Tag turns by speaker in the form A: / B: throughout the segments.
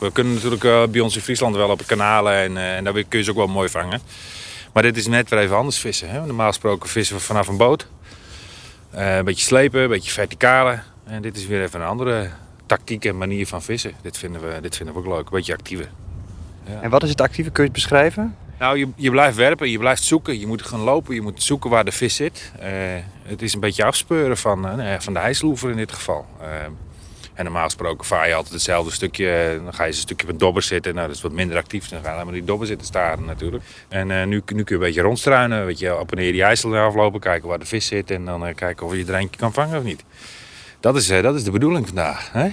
A: We kunnen natuurlijk uh, bij ons in Friesland wel op kanalen en, uh, en daar kun je ze ook wel mooi vangen. Maar dit is net weer even anders vissen. Hè? Normaal gesproken vissen we vanaf een boot. Uh, een beetje slepen, een beetje verticale. En dit is weer even een andere tactiek en manier van vissen. Dit vinden we, dit vinden we ook leuk, een beetje actiever.
B: Ja. En wat is het actieve? Kun je het beschrijven?
A: Nou, je, je blijft werpen, je blijft zoeken. Je moet gaan lopen, je moet zoeken waar de vis zit. Uh, het is een beetje afspeuren van, uh, van de ijsloever in dit geval. En normaal gesproken vaar je altijd hetzelfde stukje. Dan ga je eens een stukje een dobber zitten. Nou, dat is wat minder actief. Dan ga je maar die dobber zitten staren natuurlijk. En nu, nu kun je een beetje rondstruinen. Weet je, op en neer die ijsel aflopen. Kijken waar de vis zit. En dan kijken of je er eentje kan vangen of niet. Dat is, dat is de bedoeling vandaag. Hè?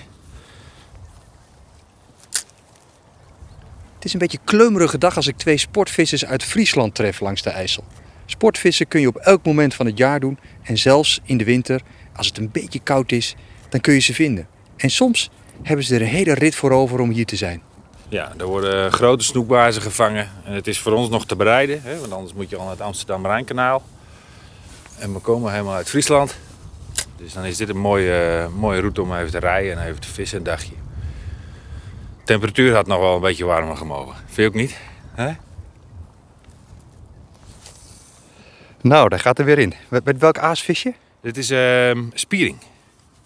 B: Het is een beetje kleumerige dag als ik twee sportvissers uit Friesland tref langs de IJssel. Sportvissen kun je op elk moment van het jaar doen en zelfs in de winter, als het een beetje koud is, dan kun je ze vinden. En soms hebben ze er een hele rit voor over om hier te zijn.
A: Ja, er worden grote snoekbazen gevangen. En het is voor ons nog te bereiden, hè, want anders moet je al naar het Amsterdam-Rijnkanaal. En we komen helemaal uit Friesland. Dus dan is dit een mooie, mooie route om even te rijden en even te vissen een dagje. De temperatuur had nog wel een beetje warmer gemogen. Vind je ook niet? Hè?
B: Nou, daar gaat er weer in. Met, met welk aasvisje?
A: Dit is uh, spiering.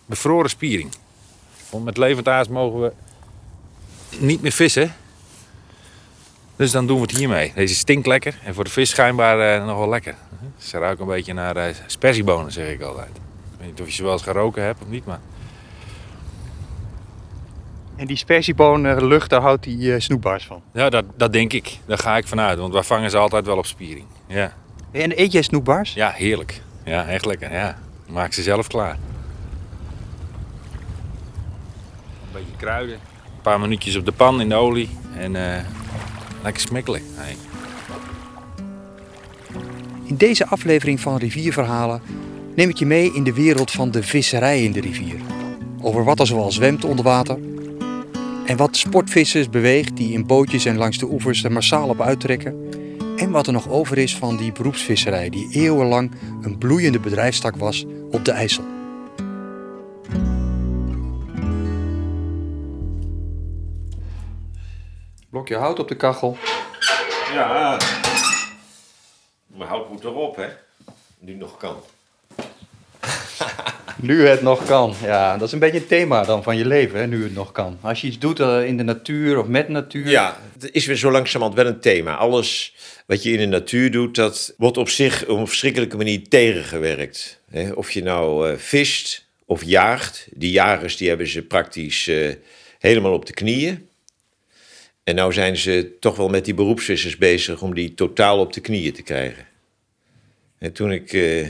A: Bevroren spiering. Want met levend aas mogen we niet meer vissen. Dus dan doen we het hiermee. Deze stinkt lekker en voor de vis schijnbaar uh, nog wel lekker. Ze ruiken een beetje naar uh, spersiebonen, zeg ik altijd. Ik weet niet of je ze wel eens geroken hebt of niet, maar...
B: En die spersieboonlucht, daar houdt die uh, snoepbaars van?
A: Ja, dat, dat denk ik. Daar ga ik vanuit, want wij vangen ze altijd wel op spiering. Ja.
B: En eet jij snoepbaars?
A: Ja, heerlijk. Ja, echt lekker. Ja. Maak ze zelf klaar. Een beetje kruiden. Een paar minuutjes op de pan in de olie. En uh, lekker smikkelen. Hey.
B: In deze aflevering van Rivierverhalen neem ik je mee in de wereld van de visserij in de rivier. Over wat er zoal zwemt onder water. En wat sportvissers beweegt die in bootjes en langs de oevers er massaal op uittrekken. En wat er nog over is van die beroepsvisserij die eeuwenlang een bloeiende bedrijfstak was op de IJssel. Blokje hout op de kachel.
C: Ja, maar hout moet erop, hè? Nu nog kan.
B: nu het nog kan. Ja, dat is een beetje het thema dan van je leven, hè? nu het nog kan. Als je iets doet uh, in de natuur of met natuur.
C: Ja, het is weer zo langzamerhand wel een thema. Alles wat je in de natuur doet, dat wordt op zich op een verschrikkelijke manier tegengewerkt. Hè? Of je nou uh, vist of jaagt. Die jagers die hebben ze praktisch uh, helemaal op de knieën. En nou zijn ze toch wel met die beroepsvissers bezig om die totaal op de knieën te krijgen. En toen ik uh,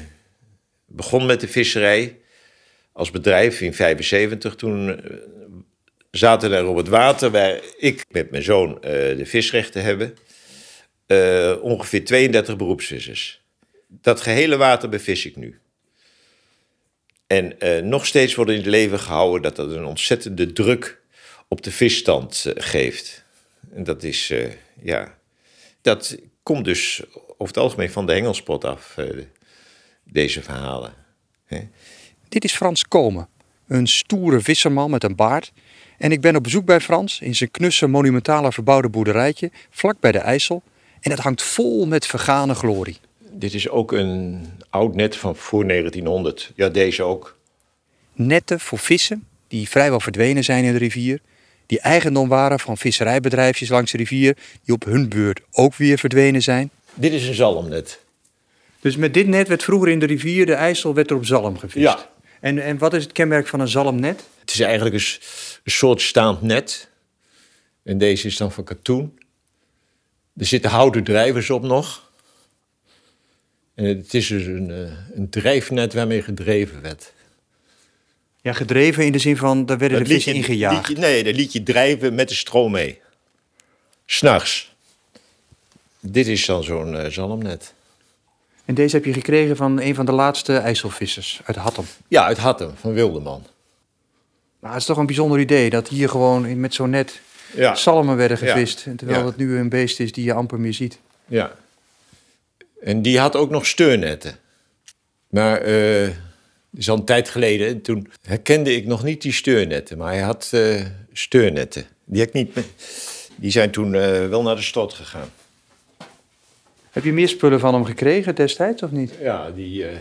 C: begon met de visserij als bedrijf in 75, toen uh, zaten er op het water waar ik met mijn zoon uh, de visrechten hebben, ongeveer 32 beroepsvissers. Dat gehele water bevis ik nu. En nog steeds wordt in het leven gehouden dat dat een ontzettende druk op de visstand geeft. En dat is, uh, ja, dat komt dus over het algemeen van de hengelspot af, uh, deze verhalen. Hè?
B: Dit is Frans Komen, een stoere visserman met een baard. En ik ben op bezoek bij Frans in zijn knusse, monumentale verbouwde boerderijtje, vlak bij de IJssel. En het hangt vol met vergane glorie.
C: Dit is ook een oud net van voor 1900. Ja, deze ook.
B: Netten voor vissen, die vrijwel verdwenen zijn in de rivier die eigendom waren van visserijbedrijfjes langs de rivier, die op hun beurt ook weer verdwenen zijn.
C: Dit is een zalmnet.
B: Dus met dit net werd vroeger in de rivier de IJssel werd er op zalm gevist?
C: Ja.
B: En, en wat is het kenmerk van een zalmnet?
C: Het is eigenlijk een, een soort staand net. En deze is dan van katoen. Er zitten houten drijvers op nog. En het is dus een, eh, een drijfnet waarmee gedreven werd.
B: Ja, gedreven in de zin van, daar werden de vissen ingejaagd.
C: Liet je, nee, dan liet je drijven met de stroom mee. S'nachts. Dit is dan zo'n uh, zalmnet.
B: En deze heb je gekregen van een van de laatste IJsselvissers uit Hattem?
C: Ja, uit Hattem, van Wildeman.
B: Nou, het is toch een bijzonder idee dat hier gewoon met zo'n net ja. zalmen werden gevist. Ja. Terwijl ja. het nu een beest is die je amper meer ziet.
C: Ja. En die had ook nog steunnetten. Maar... Uh, is al een tijd geleden. En toen herkende ik nog niet die steurnetten, maar hij had uh, steurnetten. Die, ik niet, die zijn toen uh, wel naar de stad gegaan.
B: Heb je meer spullen van hem gekregen destijds of niet?
C: Ja, die, uh,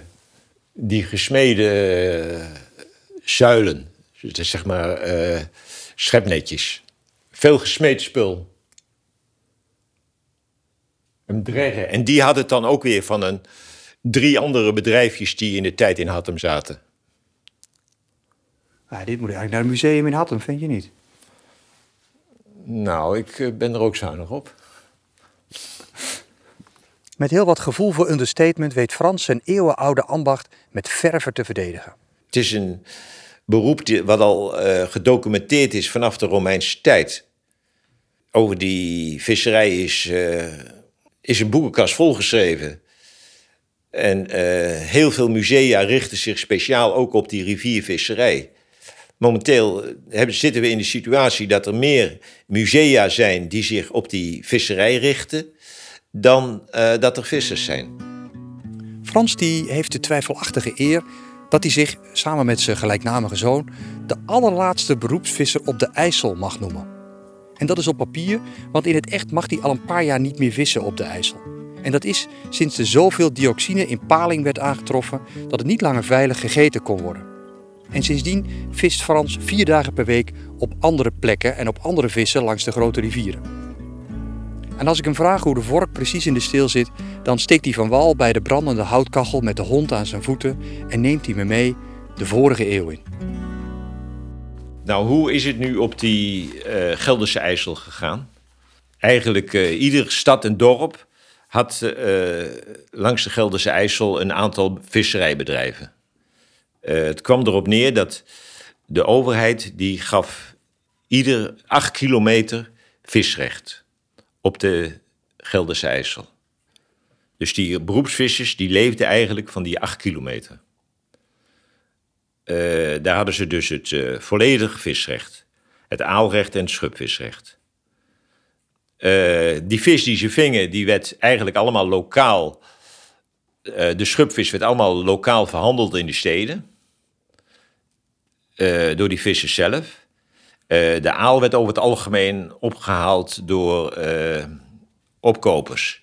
C: die gesmeden zuilen, dus zeg maar schepnetjes. Veel gesmeed spul. Een dreggen. En die had het dan ook weer van een drie andere bedrijfjes die in de tijd in Hattem zaten.
B: Ah, dit moet eigenlijk naar het museum in Hattem, vind je niet?
C: Nou, ik eh, ben er ook zuinig op.
B: Met heel wat gevoel voor understatement weet Frans zijn eeuwenoude ambacht met verve te verdedigen.
C: Het is een beroep die, wat al uh, gedocumenteerd is vanaf de Romeinse tijd. Over die visserij is, uh, is een boekenkast volgeschreven. En uh, heel veel musea richten zich speciaal ook op die riviervisserij. Momenteel hebben, zitten we in de situatie dat er meer musea zijn die zich op die visserij richten dan uh, dat er vissers zijn.
B: Frans die heeft de twijfelachtige eer dat hij zich samen met zijn gelijknamige zoon de allerlaatste beroepsvisser op de IJssel mag noemen. En dat is op papier, want in het echt mag hij al een paar jaar niet meer vissen op de IJssel. En dat is sinds er zoveel dioxine in paling werd aangetroffen dat het niet langer veilig gegeten kon worden. En sindsdien vist Frans vier dagen per week op andere plekken en op andere vissen langs de grote rivieren. En als ik hem vraag hoe de vork precies in de steel zit, dan steekt hij van wal bij de brandende houtkachel met de hond aan zijn voeten en neemt hij me mee de vorige eeuw in.
C: Nou, hoe is het nu op die uh, Gelderse IJssel gegaan? Eigenlijk uh, ieder stad en dorp had uh, langs de Gelderse IJssel een aantal visserijbedrijven. het kwam erop neer dat de overheid die gaf ieder acht kilometer visrecht op de Gelderse IJssel. Dus die beroepsvissers die leefden eigenlijk van die acht kilometer. Uh, daar hadden ze dus het volledige visrecht. Het aalrecht en het schubvisrecht. Uh, die vis die ze vingen, die werd eigenlijk allemaal lokaal... de schubvis werd allemaal lokaal verhandeld in de steden. door die vissers zelf. de aal werd over het algemeen opgehaald door opkopers.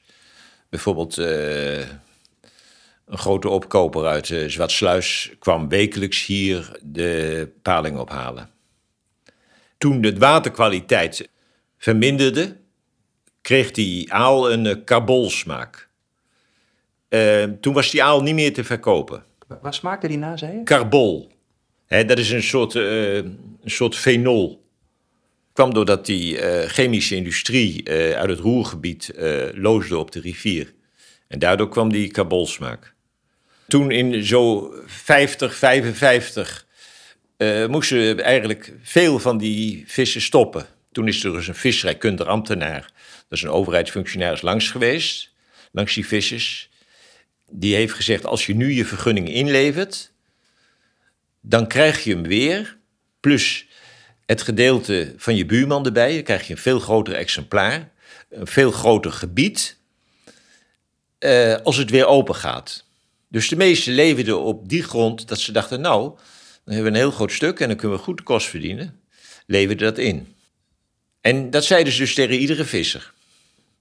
C: Bijvoorbeeld een grote opkoper uit Zwartsluis kwam wekelijks hier de paling ophalen. Toen de waterkwaliteit verminderde, kreeg die aal een uh, karbolsmaak. toen was die aal niet meer te verkopen.
B: Waar smaakte die na, zei je?
C: Karbol. Hè, dat is een soort, een soort fenol kwam doordat die uh, chemische industrie uh, uit het Roergebied uh, loosde op de rivier. En daardoor kwam die kabolsmaak. Toen in zo 50, 55 moesten eigenlijk veel van die vissen stoppen. Toen is er dus een visserijkundig ambtenaar, dat is een overheidsfunctionaris, langs geweest, langs die vissers. Die heeft gezegd, als je nu je vergunning inlevert, dan krijg je hem weer, plus het gedeelte van je buurman erbij. Dan krijg je een veel groter exemplaar, een veel groter gebied, uh, als het weer open gaat. Dus de meesten leefden op die grond dat ze dachten, nou, dan hebben we een heel groot stuk en dan kunnen we goed de kost verdienen. Leverden dat in. En dat zeiden ze dus tegen iedere visser.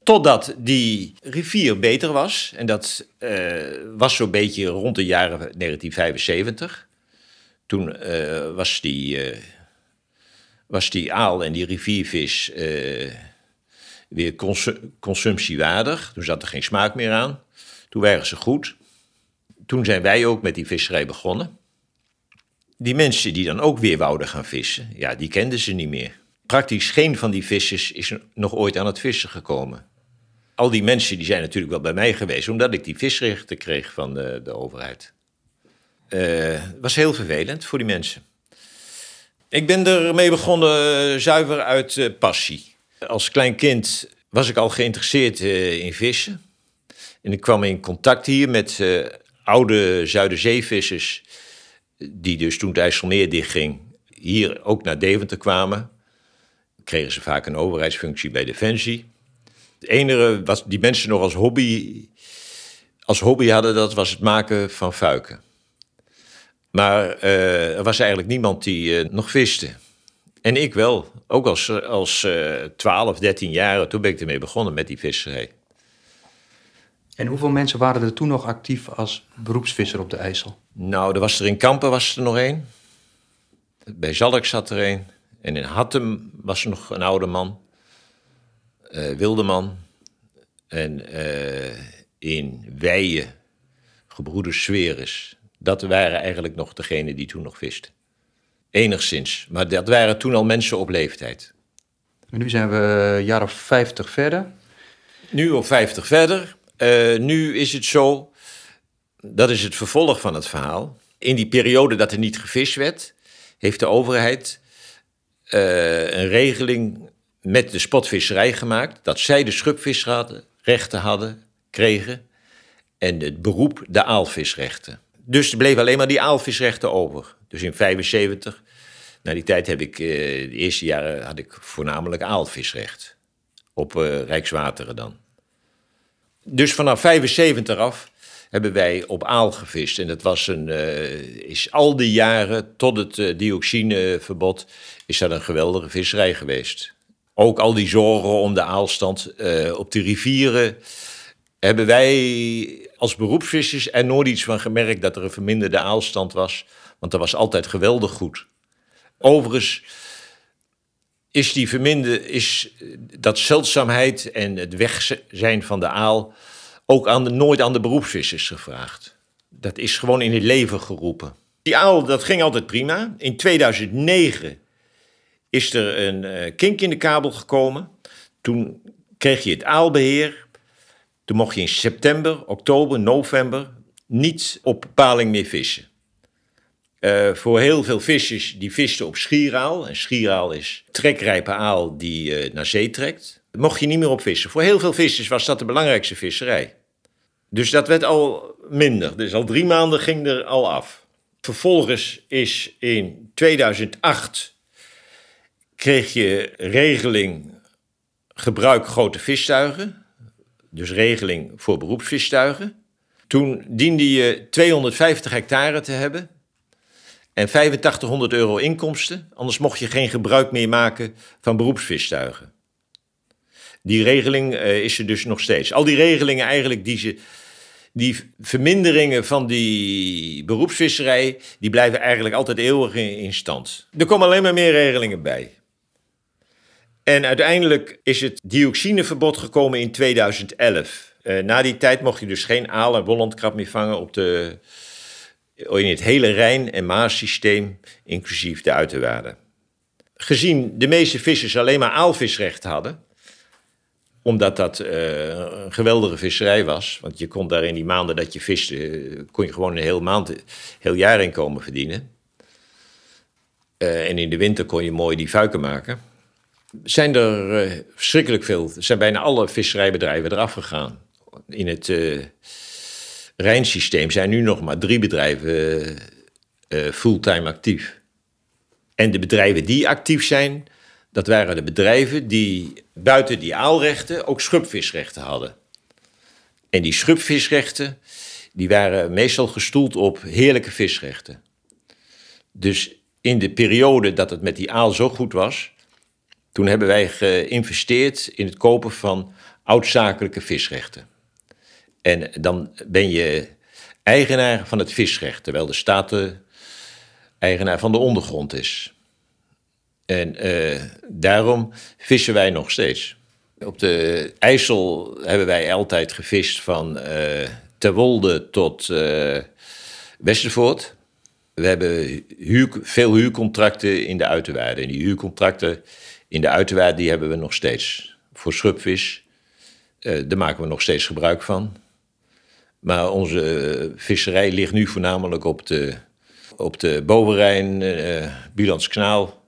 C: Totdat die rivier beter was. En dat uh, was zo'n beetje rond de jaren 1975. Toen uh, was die was die aal en die riviervis weer consumptiewaardig. Toen zat er geen smaak meer aan. Toen waren ze goed. Toen zijn wij ook met die visserij begonnen. Die mensen die dan ook weer wouden gaan vissen, ja, die kenden ze niet meer. Praktisch geen van die vissers is nog ooit aan het vissen gekomen. Al die mensen die zijn natuurlijk wel bij mij geweest, omdat ik die visrechten kreeg van de, de overheid. Het uh, was heel vervelend voor die mensen. Ik ben ermee begonnen eh, zuiver uit uh, passie. Als klein kind was ik al geïnteresseerd in vissen. En ik kwam in contact hier met oude Zuiderzeevissers... die dus toen het IJsselmeer dichtging... hier ook naar Deventer kwamen. Kregen ze vaak een overheidsfunctie bij Defensie. Het enige wat die mensen nog als hobby, als hobby hadden... dat was het maken van fuiken. Maar eh, er was eigenlijk niemand die eh, nog viste. En ik wel. Ook als, als uh, 12, 13 jaar. Toen ben ik ermee begonnen met die visserij.
B: En hoeveel mensen waren er toen nog actief als beroepsvisser op de IJssel?
C: Nou, er was er in Kampen was er nog één. Bij Zalk zat er één. En in Hattem was er nog een oude man. Uh, Wildeman. En uh, in Weijen, gebroeders Sweris. Dat waren eigenlijk nog degenen die toen nog visten. Enigszins. Maar dat waren toen al mensen op leeftijd.
B: En nu zijn we een jaar of 50 verder.
C: Nu op 50 verder. Uh, nu is het zo, dat is het vervolg van het verhaal. In die periode dat er niet gevist werd, heeft de overheid uh, een regeling met de spotvisserij gemaakt. Dat zij de schubvisrechten hadden, kregen. En het beroep de aalvisrechten. Dus er bleven alleen maar die aalvisrechten over. Dus in 75, na die tijd heb ik, uh, de eerste jaren had ik voornamelijk aalvisrecht. Op uh, Rijkswateren dan. Dus vanaf 75 af hebben wij op aal gevist. En dat was een, uh, is al die jaren tot het uh, dioxineverbod is dat een geweldige visserij geweest. Ook al die zorgen om de aalstand uh, op de rivieren hebben wij als beroepsvissers er nooit iets van gemerkt dat er een verminderde aalstand was. Want dat was altijd geweldig goed. Overigens is die is dat zeldzaamheid en het weg zijn van de aal ook aan de, nooit aan de beroepsvissers gevraagd. Dat is gewoon in het leven geroepen. Die aal, dat ging altijd prima. In 2009 is er een uh, kink in de kabel gekomen. Toen kreeg je het aalbeheer. Toen mocht je in september, oktober, november niet op bepaling meer vissen. Uh, voor heel veel vissers die visten op schieraal. En schieraal is trekrijpe aal die uh, naar zee trekt. Mocht je niet meer op vissen. Voor heel veel vissers was dat de belangrijkste visserij. Dus dat werd al minder. Dus al drie maanden ging er al af. Vervolgens is in 2008 kreeg je regeling gebruik grote vistuigen. Dus regeling voor beroepsvistuigen. Toen diende je 250 hectare te hebben en 8500 euro inkomsten. Anders mocht je geen gebruik meer maken van beroepsvistuigen. Die regeling uh, is er dus nog steeds. Al die regelingen eigenlijk die. Die verminderingen van die beroepsvisserij, die blijven eigenlijk altijd eeuwig in, stand. Er komen alleen maar meer regelingen bij. En uiteindelijk is het dioxineverbod gekomen in 2011. Uh, na die tijd mocht je dus geen aal- en wollandkrab meer vangen op de, in het hele Rijn- en Maassysteem, inclusief de uiterwaarden. Gezien de meeste vissers alleen maar aalvisrecht hadden, omdat dat uh, een geweldige visserij was, want je kon daar in die maanden dat je viste, kon je gewoon een heel maand, heel jaar inkomen verdienen. Uh, en in de winter kon je mooi die vuiken maken. Zijn er verschrikkelijk veel, zijn bijna alle visserijbedrijven eraf gegaan. In het Rijnsysteem zijn nu nog maar drie bedrijven fulltime actief. En de bedrijven die actief zijn, dat waren de bedrijven die buiten die aalrechten ook schubvisrechten hadden. En die schubvisrechten, die waren meestal gestoeld op heerlijke visrechten. Dus in de periode dat het met die aal zo goed was, toen hebben wij geïnvesteerd in het kopen van oudzakelijke visrechten. En dan ben je eigenaar van het visrecht, terwijl de staat de eigenaar van de ondergrond is. En uh, daarom vissen wij nog steeds. Op de IJssel hebben wij altijd gevist van uh, Terwolde tot uh, Westervoort. We hebben veel huurcontracten in de uiterwaarden. En die huurcontracten in de uiterwaarden die hebben we nog steeds. Voor schubvis, daar maken we nog steeds gebruik van. Maar onze visserij ligt nu voornamelijk op de, op de Bovenrijn, uh, Bilandskanaal,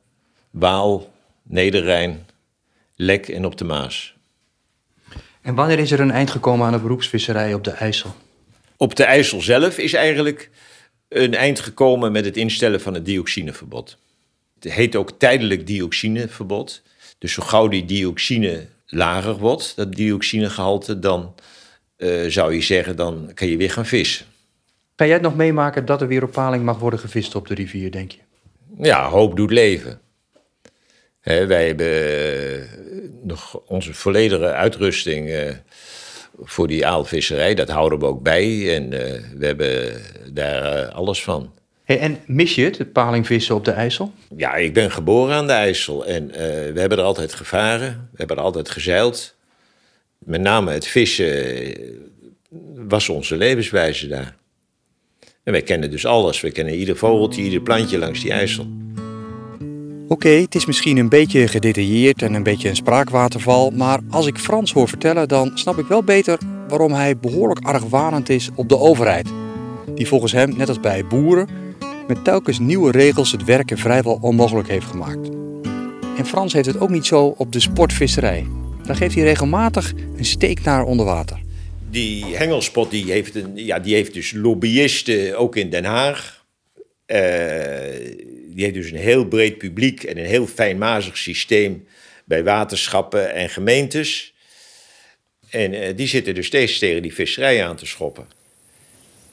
C: Waal, Nederrijn, Lek en op de Maas.
B: En wanneer is er een eind gekomen aan de beroepsvisserij op de IJssel?
C: Op de IJssel zelf is eigenlijk een eind gekomen met het instellen van het dioxineverbod. Het heet ook tijdelijk dioxineverbod. Dus zo gauw die dioxine lager wordt, dat dioxinegehalte, dan uh, zou je zeggen, dan kan je weer gaan vissen.
B: Kan jij het nog meemaken dat er weer op paling mag worden gevist op de rivier, denk je?
C: Ja, hoop doet leven. Wij hebben eh, nog onze volledige uitrusting eh, voor die aalvisserij. Dat houden we ook bij en eh, we hebben daar alles van.
B: Hey, en mis je het, het palingvissen op de IJssel?
C: Ja, ik ben geboren aan de IJssel en we hebben er altijd gevaren. We hebben er altijd gezeild. Met name het vissen was onze levenswijze daar. En wij kennen dus alles. We kennen ieder vogeltje, ieder plantje langs die IJssel.
B: Oké, het is misschien een beetje gedetailleerd en een beetje een spraakwaterval, maar als ik Frans hoor vertellen, dan snap ik wel beter waarom hij behoorlijk argwanend is op de overheid. Die volgens hem, net als bij boeren, met telkens nieuwe regels het werken vrijwel onmogelijk heeft gemaakt. En Frans heeft het ook niet zo op de sportvisserij. Daar geeft hij regelmatig een steek naar onder water.
C: Die hengelspot die heeft, een, ja, die heeft dus lobbyisten ook in Den Haag. Eh, die heeft dus een heel breed publiek en een heel fijnmazig systeem bij waterschappen en gemeentes. En eh, die zitten dus steeds tegen die visserij aan te schoppen.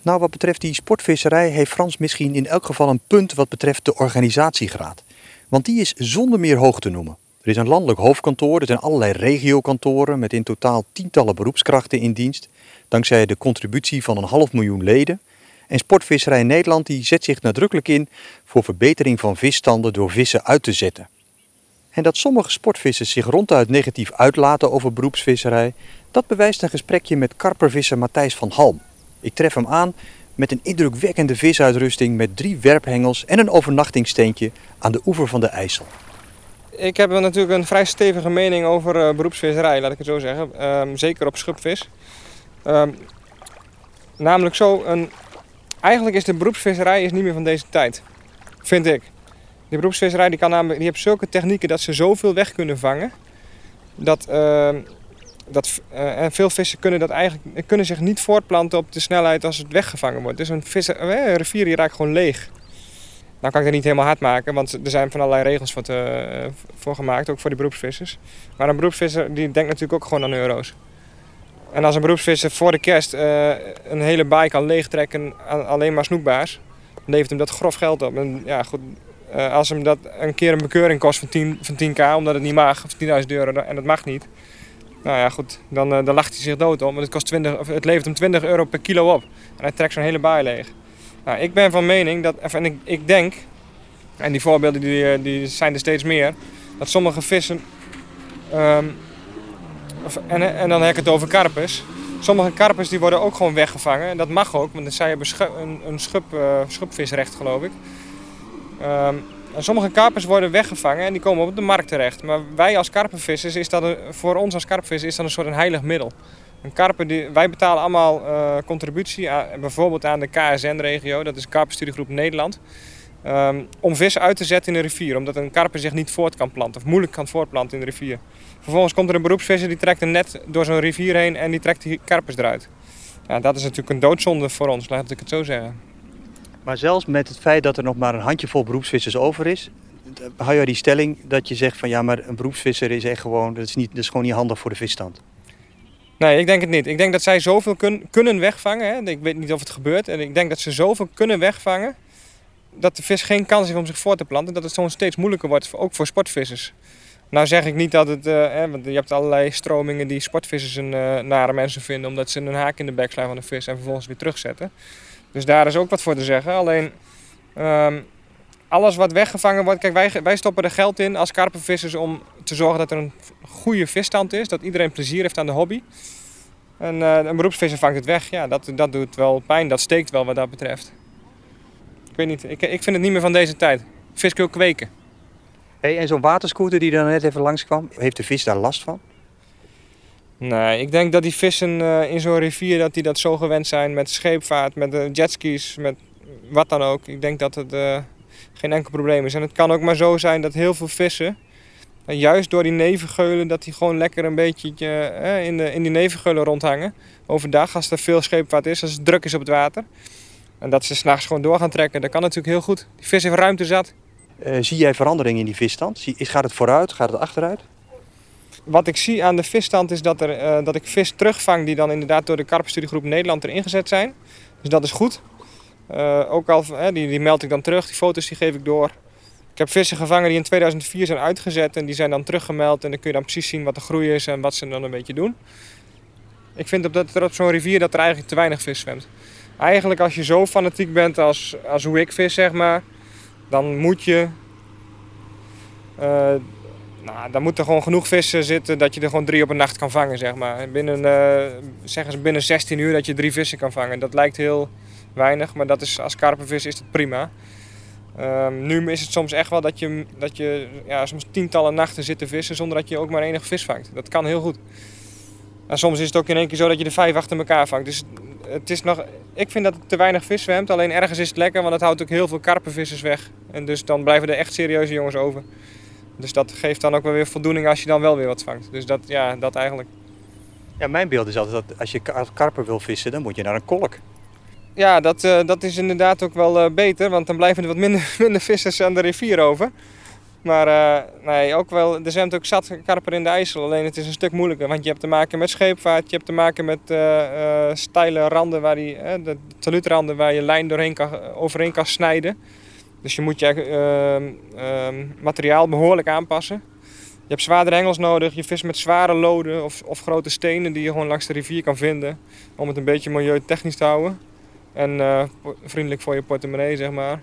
B: Nou, wat betreft die sportvisserij heeft Frans misschien in elk geval een punt wat betreft de organisatiegraad. Want die is zonder meer hoog te noemen. Er is een landelijk hoofdkantoor, er zijn allerlei regiokantoren met in totaal tientallen beroepskrachten in dienst, dankzij de contributie van een half miljoen leden. En Sportvisserij Nederland die zet zich nadrukkelijk in voor verbetering van visstanden door vissen uit te zetten. En dat sommige sportvissers zich ronduit negatief uitlaten over beroepsvisserij, dat bewijst een gesprekje met karpervisser Matthijs van Halm. Ik tref hem aan met een indrukwekkende visuitrusting met drie werphengels en een overnachtingsteentje aan de oever van de IJssel.
D: Ik heb natuurlijk een vrij stevige mening over uh, beroepsvisserij, laat ik het zo zeggen. Um, zeker op schubvis. Um, namelijk zo, een, eigenlijk is de beroepsvisserij is niet meer van deze tijd. Vind ik. De beroepsvisserij die kan namelijk, die heeft zulke technieken dat ze zoveel weg kunnen vangen. Dat, uh, dat, uh, en veel vissen kunnen, dat eigenlijk, kunnen zich niet voortplanten op de snelheid als het weggevangen wordt. Dus een, eh, rivier die raakt gewoon leeg. Nou kan ik dat niet helemaal hard maken, want er zijn van allerlei regels uh, voor gemaakt, ook voor die beroepsvissers. Maar een beroepsvisser die denkt natuurlijk ook gewoon aan euro's. En als een beroepsvisser voor de kerst uh, een hele baai kan leegtrekken aan alleen maar snoekbaars, levert hem dat grof geld op. En ja, goed, uh, als hem dat een keer een bekeuring kost van, 10, van 10k, omdat het niet mag, of 10.000 euro, en dat mag niet. Nou ja, goed, dan, uh, dan lacht hij zich dood om, want het, kost 20, of het levert hem 20 euro per kilo op. En hij trekt zo'n hele baai leeg. Nou, ik ben van mening dat, en ik, ik denk, en die voorbeelden die, die zijn er steeds meer, dat sommige vissen, of, en, en dan heb ik het over karpers. Sommige karpers die worden ook gewoon weggevangen. En dat mag ook, want zij hebben een, een uh, schubvisrecht geloof ik. Um, en sommige karpers worden weggevangen en die komen op de markt terecht. Maar wij als karpenvissers, is dat een, voor ons als karpenvissers is dat een soort een heilig middel. Een karper die, wij betalen allemaal uh, contributie, bijvoorbeeld aan de KSN-regio, dat is Karpenstudiegroep Nederland. Um, om vis uit te zetten in de rivier, omdat een karper zich niet voort kan planten of moeilijk kan voortplanten in de rivier. Vervolgens komt er een beroepsvisser die trekt een net door zo'n rivier heen en die trekt die karpers eruit. Ja, dat is natuurlijk een doodzonde voor ons, laat ik het zo zeggen.
B: Maar zelfs met het feit dat er nog maar een handjevol beroepsvissers over is, hou je die stelling dat je zegt van ja, maar een beroepsvisser is echt gewoon, dat is, niet, dat is gewoon niet handig voor de visstand.
D: Nee, ik denk het niet. Ik denk dat zij zoveel kun, kunnen wegvangen. Hè. Ik weet niet of het gebeurt. En ik denk dat ze zoveel kunnen wegvangen dat de vis geen kans heeft om zich voor te planten. Dat het zo steeds moeilijker wordt, ook voor sportvissers. Nou zeg ik niet dat het, hè, want je hebt allerlei stromingen die sportvissers een uh, nare mensen vinden, omdat ze een haak in de bek slaan van de vis en vervolgens weer terugzetten. Dus daar is ook wat voor te zeggen. Alleen um, alles wat weggevangen wordt, kijk wij, wij stoppen er geld in als karpenvissers om te zorgen dat er een goede visstand is, dat iedereen plezier heeft aan de hobby. En uh, een beroepsvisser vangt het weg, ja, dat, dat doet wel pijn, dat steekt wel wat dat betreft. Ik weet niet, ik, ik vind het niet meer van deze tijd. Vis kweken.
B: En zo'n waterscooter die dan net even langskwam, heeft de vis daar last van?
D: Nee, ik denk dat die vissen uh, in zo'n rivier dat die dat zo gewend zijn met scheepvaart, met uh, jetskis, met wat dan ook. Ik denk dat het uh, geen enkel probleem is. En het kan ook maar zo zijn dat heel veel vissen, juist door die nevengeulen, dat die gewoon lekker een beetje in, de, in die nevengeulen rondhangen. Overdag, als er veel scheepvaart is, als het druk is op het water. En dat ze s'nachts gewoon door gaan trekken, dat kan natuurlijk heel goed. Die vis heeft ruimte zat.
B: Uh, zie jij verandering in die visstand? Zie, gaat het vooruit? Gaat het achteruit?
D: Wat ik zie aan de visstand is dat, er, uh, dat ik vis terugvang die dan inderdaad door de Karpenstudiegroep Nederland erin gezet zijn. Dus dat is goed. Eh, ook al, die, die meld ik dan terug, die foto's die geef ik door. Ik heb vissen gevangen die in 2004 zijn uitgezet en die zijn dan teruggemeld. En dan kun je dan precies zien wat de groei is en wat ze dan een beetje doen. Ik vind op dat op zo'n rivier dat er eigenlijk te weinig vis zwemt. Eigenlijk als je zo fanatiek bent als, als hoe ik vis, zeg maar, dan moet je. eh, nou, dan moet er gewoon genoeg vissen zitten dat je er gewoon drie op een nacht kan vangen, zeg maar. Binnen, eh, zeggen ze binnen 16 uur dat je drie vissen kan vangen. Dat lijkt heel weinig, maar dat is, als karpenvis is het prima. Ehm, nu is het soms echt wel dat je, dat je ja, soms tientallen nachten zit te vissen zonder dat je ook maar enige vis vangt. Dat kan heel goed. En soms is het ook in één keer zo dat je er vijf achter elkaar vangt. Dus het is nog, ik vind dat het te weinig vis zwemt. Alleen ergens is het lekker, want het houdt ook heel veel karpenvissers weg. En dus dan blijven er echt serieuze jongens over. Dus dat geeft dan ook wel weer voldoening als je dan wel weer wat vangt. Dus dat, ja, dat eigenlijk.
B: Ja, mijn beeld is altijd dat als je ka- karper wil vissen, dan moet je naar een kolk.
D: Ja, dat, eh, dat is inderdaad ook wel eh, beter, want dan blijven er wat minder, minder vissers aan de rivier over. Maar eh, nee, ook wel, er zwemt ook zat karper in de IJssel, alleen het is een stuk moeilijker. Want je hebt te maken met scheepvaart, je hebt te maken met eh, eh, steile randen, waar die, de taluutranden waar je lijn doorheen kan, overheen kan snijden. Dus je moet je ehm, materiaal behoorlijk aanpassen. Je hebt zwaardere hengels nodig, je vist met zware loden of, of grote stenen die je gewoon langs de rivier kan vinden. Om het een beetje milieutechnisch te houden. En vriendelijk voor je portemonnee, zeg maar.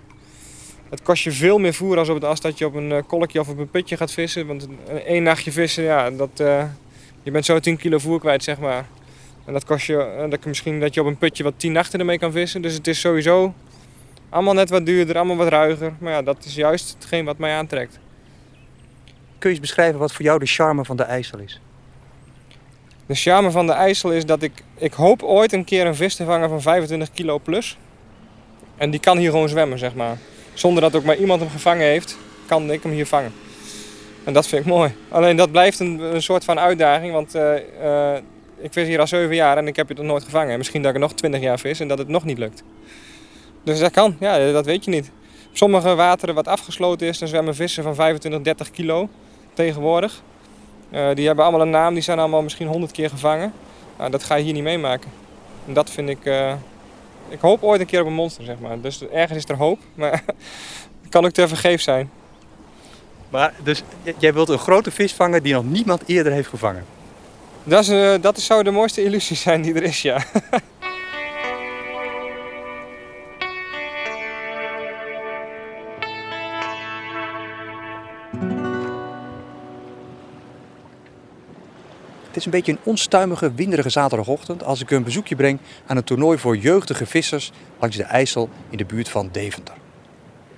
D: Het kost je veel meer voer als, op het, als dat je op een eh, kolkje of op een putje gaat vissen. Want een- één nachtje vissen, ja, dat, eh, je bent zo 10 kilo voer kwijt, zeg maar. En dat kost je, eh, dat, misschien dat je op een putje wat 10 nachten ermee kan vissen. Dus het is sowieso allemaal net wat duurder, allemaal wat ruiger. Maar ja, dat is juist hetgeen wat mij aantrekt.
B: Kun je eens beschrijven wat voor jou de charme van de IJssel is?
D: De charme van de IJssel is dat ik, ik hoop ooit een keer een vis te vangen van 25 kilo plus. En die kan hier gewoon zwemmen, zeg maar. Zonder dat ook maar iemand hem gevangen heeft, kan ik hem hier vangen. En dat vind ik mooi. Alleen dat blijft een, een soort van uitdaging, want eh, eh, ik vis hier al 7 jaar en ik heb het nog nooit gevangen. En misschien dat ik er nog 20 jaar vis en dat het nog niet lukt. Dus dat kan, ja, dat weet je niet. Op sommige wateren wat afgesloten is, dan zwemmen vissen van 25, 30 kilo tegenwoordig. Eh, die hebben allemaal een naam, die zijn allemaal misschien 100 keer gevangen. Nou, dat ga je hier niet meemaken. En dat vind ik. Ik hoop ooit een keer op een monster, zeg maar. Dus ergens is er hoop, maar het kan ook te vergeef zijn.
B: Maar dus jij wilt een grote vis vangen die nog niemand eerder heeft gevangen.
D: Dat, is, eh, dat zou de mooiste illusie zijn die er is, ja.
B: is een beetje een onstuimige, winderige zaterdagochtend als ik een bezoekje breng aan een toernooi voor jeugdige vissers langs de IJssel in de buurt van Deventer.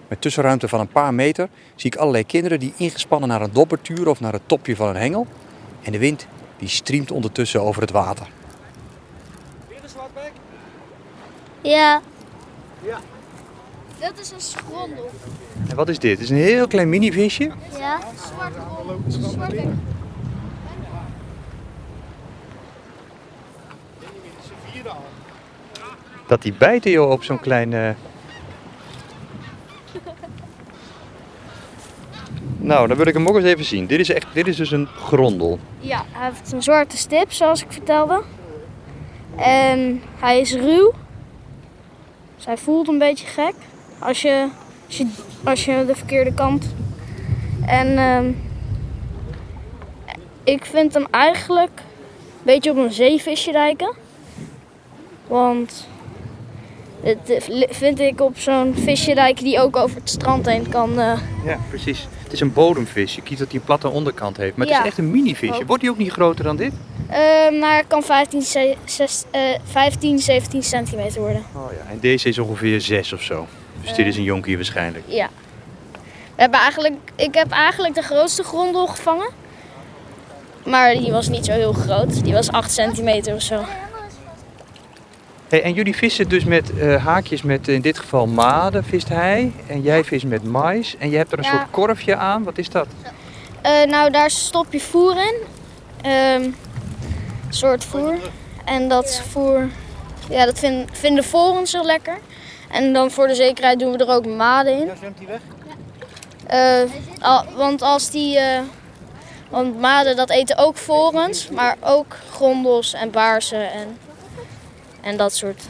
B: Met tussenruimte van een paar meter zie ik allerlei kinderen die ingespannen naar een dobber turen of naar het topje van een hengel. En de wind die striemt ondertussen over het water.
E: Ja. Ja. Dat is een schrondel.
B: En wat is dit? Het is een heel klein minivisje.
E: Ja. Zwarte rol. Zwarte.
B: Dat die bijten joh op zo'n klein... eh, Nou, dan wil ik hem ook eens even zien. Dit is, echt, dit is dus een grondel.
E: Ja, hij heeft een zwarte stip, zoals ik vertelde. En hij is ruw. Dus hij voelt een beetje gek als je, als je, als je de verkeerde kant. En ehm, ik vind hem eigenlijk een beetje op een zeevisje lijken. Want het eh, vind ik op zo'n visje lijken die ook over het strand heen kan. eh,
B: Ja, precies. Het is een bodemvis. Je ziet dat hij een platte onderkant heeft. Maar het
E: Ja.
B: is echt een minivisje. Wordt hij ook niet groter dan dit?
E: Eh, maar het kan 15, ze- zes- eh, 15, 17 centimeter worden.
B: Oh ja. En deze is ongeveer 6 of zo. Dus dit is een jonkie waarschijnlijk.
E: Ja. We hebben eigenlijk, ik heb eigenlijk de grootste grondel gevangen. Maar die was niet zo heel groot. Die was 8 centimeter of zo.
B: Hey, en jullie vissen dus met eh, haakjes met in dit geval maden, vist hij. En jij vist met mais. En je hebt er een
E: Ja.
B: soort korfje aan. Wat is dat?
E: Eh, nou, daar stop je voer in. Ehm, een soort voer. En dat voer, ja, dat vind- vinden vorens heel lekker. En dan voor de zekerheid doen we er ook maden in.
B: zwemt hij weg?
E: Eh, al- want als die. eh, want maden dat eten ook vorens, maar ook grondels en baarsen en, en dat soort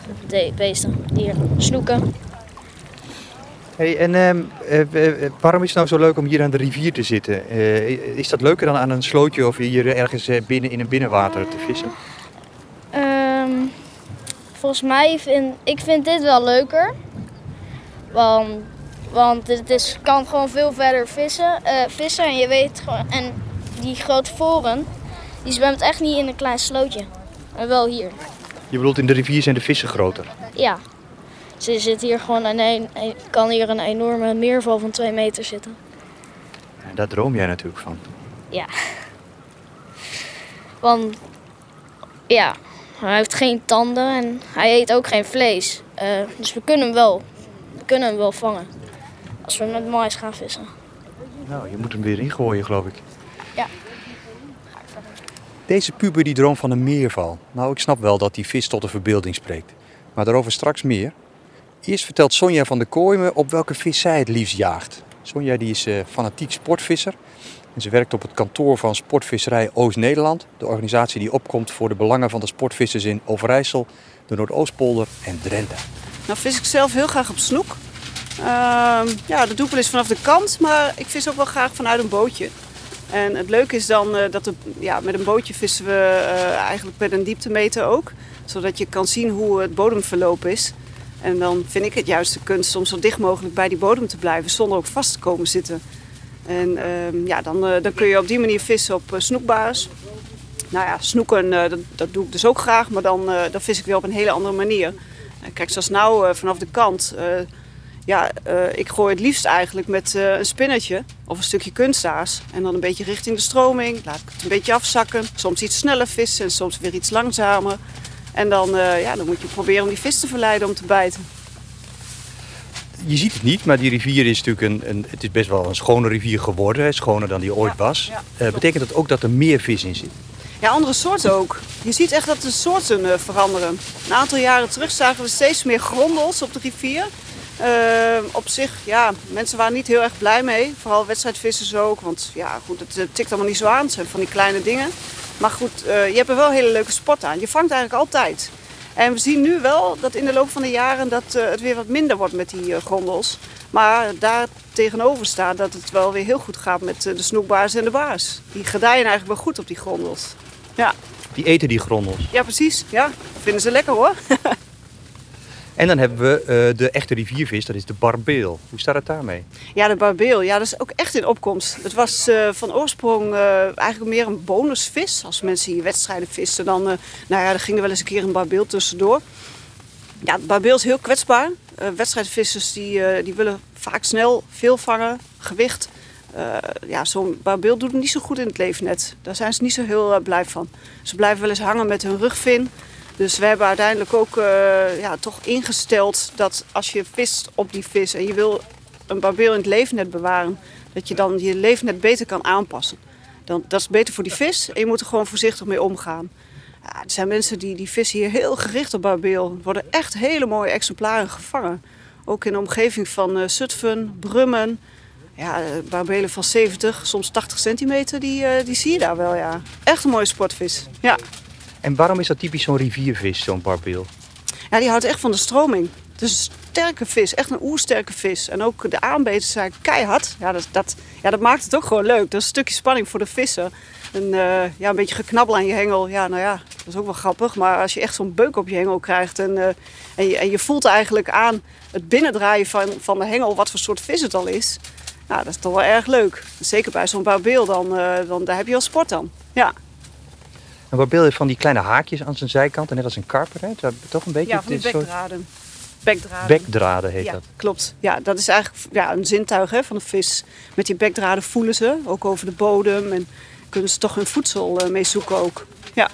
E: beesten, dieren, snoeken.
B: Hey, en ehm, eh, eh, waarom is het nou zo leuk om hier aan de rivier te zitten? Eh, is dat leuker dan aan een slootje of hier ergens binnen in een binnenwater te vissen?
E: Ehm, volgens mij vind ik vind dit wel leuker. Want, want het is, kan gewoon veel verder vissen, vissen en je weet gewoon. En die grote voren, die zwemt echt niet in een klein slootje. En wel hier.
B: Je bedoelt in de rivier zijn de vissen groter.
E: Ja. Ze zit hier gewoon een, een- kan hier een enorme meerval van twee meter zitten.
B: En daar droom jij natuurlijk van.
E: Ja. Want ja, hij heeft geen tanden en hij eet ook geen vlees. Eh, dus we kunnen hem wel, we kunnen hem wel vangen. Als we met mais gaan vissen.
B: Nou, je moet hem weer ingooien, geloof ik.
E: Ja.
B: Deze puber die droomt van een meerval. Nou, ik snap wel dat die vis tot de verbeelding spreekt. Maar daarover straks meer. Eerst vertelt Sonja van der Kooi me op welke vis zij het liefst jaagt. Sonja die is eh, fanatiek sportvisser. En ze werkt op het kantoor van Sportvisserij Oost-Nederland. De organisatie die opkomt voor de belangen van de sportvissers in Overijssel, de Noordoostpolder en Drenthe.
F: Nou vis ik zelf heel graag op snoek. Ehm, ja, dat doe ik wel eens vanaf de kant, maar ik vis ook wel graag vanuit een bootje. En het leuke is dan eh, dat er, ja, met een bootje vissen we eh, eigenlijk met een dieptemeter ook. Zodat je kan zien hoe het bodemverloop is. En dan vind ik het juist de kunst om zo dicht mogelijk bij die bodem te blijven zonder ook vast te komen zitten. En ehm, ja, dan, eh, dan kun je op die manier vissen op uh, snoekbaars. Nou ja, snoeken, dat, dat doe ik dus ook graag, maar dan, dan vis ik weer op een hele andere manier. Kijk, zoals nou vanaf de kant. Ja, eh, ik gooi het liefst eigenlijk met eh, een spinnetje of een stukje kunstaas. En dan een beetje richting de stroming. Laat ik het een beetje afzakken. Soms iets sneller vissen en soms weer iets langzamer. En dan, eh, ja, dan moet je proberen om die vis te verleiden om te bijten.
B: Je ziet het niet, maar die rivier is natuurlijk een, een het is best wel een schone rivier geworden. hè, Schoner dan die ooit
F: Ja,
B: was.
F: ja.
B: Betekent dat ook dat er meer vis in zit?
F: Ja, andere soorten ook. Je ziet echt dat de soorten veranderen. Een aantal jaren terug zagen we steeds meer grondels op de rivier. Eh, op zich, ja, mensen waren niet heel erg blij mee. Vooral wedstrijdvissers ook. Want ja, goed, het, tikt allemaal niet zo aan. Het zijn van die kleine dingen. Maar goed, eh, je hebt er wel een hele leuke sport aan. Je vangt eigenlijk altijd. En we zien nu wel dat in de loop van de jaren dat eh, het weer wat minder wordt met die eh, grondels. Maar daar tegenover staat dat het wel weer heel goed gaat met de snoekbaars en de baars. Die gedijen eigenlijk wel goed op die grondels. Ja,
B: Die eten die grondels.
F: ja precies. Ja, vinden ze lekker hoor.
B: En dan hebben we eh, de echte riviervis, dat is de barbeel. Hoe staat het daarmee?
F: Ja, de barbeel, ja, dat is ook echt in opkomst. Het was eh, van oorsprong eh, eigenlijk meer een bonusvis. Als mensen hier wedstrijden visten, dan, nou ja, dan ging er wel eens een keer een barbeel tussendoor. Ja, de barbeel is heel kwetsbaar. Wedstrijdvissers die, die willen vaak snel veel vangen, gewicht. Ja, zo'n barbeel doet het niet zo goed in het leefnet. Daar zijn ze niet zo heel blij van. Ze blijven wel eens hangen met hun rugvin. Dus we hebben uiteindelijk ook eh, ja, toch ingesteld dat als je vist op die vis en je wil een barbeel in het leefnet bewaren, dat je dan je leefnet beter kan aanpassen. Dan, dat is beter voor die vis en je moet er gewoon voorzichtig mee omgaan. Ja, er zijn mensen die, die vissen hier heel gericht op barbeel. Er worden echt hele mooie exemplaren gevangen. Ook in de omgeving van Zutphen, Brummen. Ja, eh, barbelen van 70, soms 80 centimeter, die, die zie je daar wel, ja. Echt een mooie sportvis, ja.
B: En waarom is dat typisch zo'n riviervis, zo'n barbeel?
F: Ja, die houdt echt van de stroming. Het is een sterke vis, echt een oersterke vis. En ook de aanbeten zijn keihard. Ja dat, dat, ja, dat maakt het ook gewoon leuk. Dat is een stukje spanning voor de vissen. En eh, ja, een beetje geknabbel aan je hengel. Ja, nou ja, dat is ook wel grappig. Maar als je echt zo'n beuk op je hengel krijgt... en, eh, en, je, en je voelt eigenlijk aan het binnendraaien van, van de hengel... wat voor soort vis het al is... Nou, dat is toch wel erg leuk. Zeker bij zo'n barbeel, dan, eh, dan daar heb je wel sport dan. Ja,
B: Een barbeel heeft van die kleine haakjes aan zijn zijkant, en net als een karper, hè? Dat toch een beetje
F: ja van die
B: dit soort
F: bekdraden. Bekdraden.
B: bekdraden heet
F: ja,
B: dat.
F: klopt. Ja, dat is eigenlijk ja, een zintuig hè, van een vis. Met die bekdraden voelen ze, ook over de bodem. En kunnen ze toch hun voedsel eh, mee zoeken ook. Ja,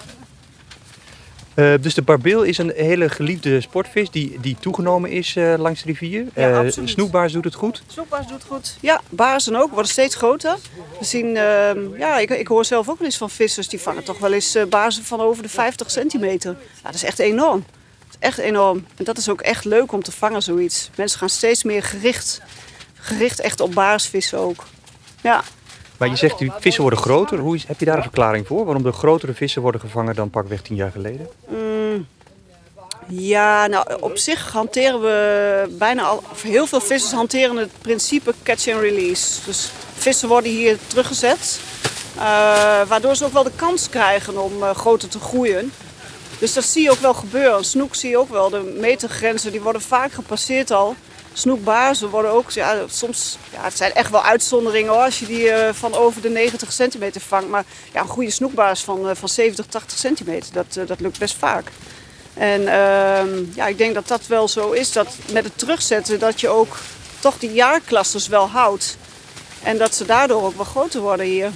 B: Eh, dus de barbeel is een hele geliefde sportvis die, die toegenomen is eh, langs de rivier.
F: Ja,
B: Eh,
F: absoluut.
B: snoekbaars doet het goed.
F: snoekbaars doet goed. Ja, baarsen ook, worden steeds groter. We zien, ehm, ja, ik, ik hoor zelf ook wel eens van vissers die vangen toch wel eens baarsen van over de 50 centimeter. Ja, dat is echt enorm. Dat is echt enorm. En dat is ook echt leuk om te vangen, zoiets. Mensen gaan steeds meer gericht, gericht echt op baarsvissen ook. Ja.
B: Maar je zegt die vissen worden groter. Hoe is, heb je daar een verklaring voor? Waarom de grotere vissen worden gevangen dan pakweg tien jaar geleden?
F: Mm, Ja, nou op zich hanteren we bijna al, of heel veel vissers hanteren het principe catch and release. Dus vissen worden hier teruggezet, uh, waardoor ze ook wel de kans krijgen om uh, groter te groeien. Dus dat zie je ook wel gebeuren. Snoek zie je ook wel. De metergrenzen die worden vaak gepasseerd al. Snoekbaarzen worden ook, ja, soms, ja, het zijn echt wel uitzonderingen hoor, als je die uh, van over de 90 centimeter vangt. Maar ja, een goede snoekbaars van, uh, van 70, 80 centimeter, dat, uh, dat lukt best vaak. En ehm, ja, ik denk dat dat wel zo is, dat met het terugzetten dat je ook toch die jaarklassers wel houdt. En dat ze daardoor ook wel groter worden hier.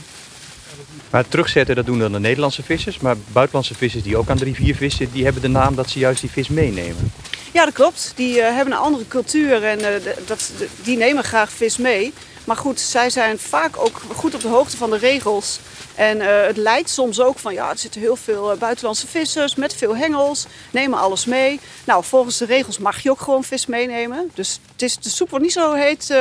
B: Maar het terugzetten, dat doen dan de Nederlandse vissers. Maar buitenlandse vissers die ook aan de rivier vissen, die hebben de naam dat ze juist die vis meenemen.
F: Ja, dat klopt. Die uh, hebben een andere cultuur en uh, dat, die nemen graag vis mee. Maar goed, zij zijn vaak ook goed op de hoogte van de regels. En uh, het lijkt soms ook van, ja, er zitten heel veel buitenlandse vissers met veel hengels, nemen alles mee. Nou, volgens de regels mag je ook gewoon vis meenemen. Dus het is, de soep wordt niet zo heet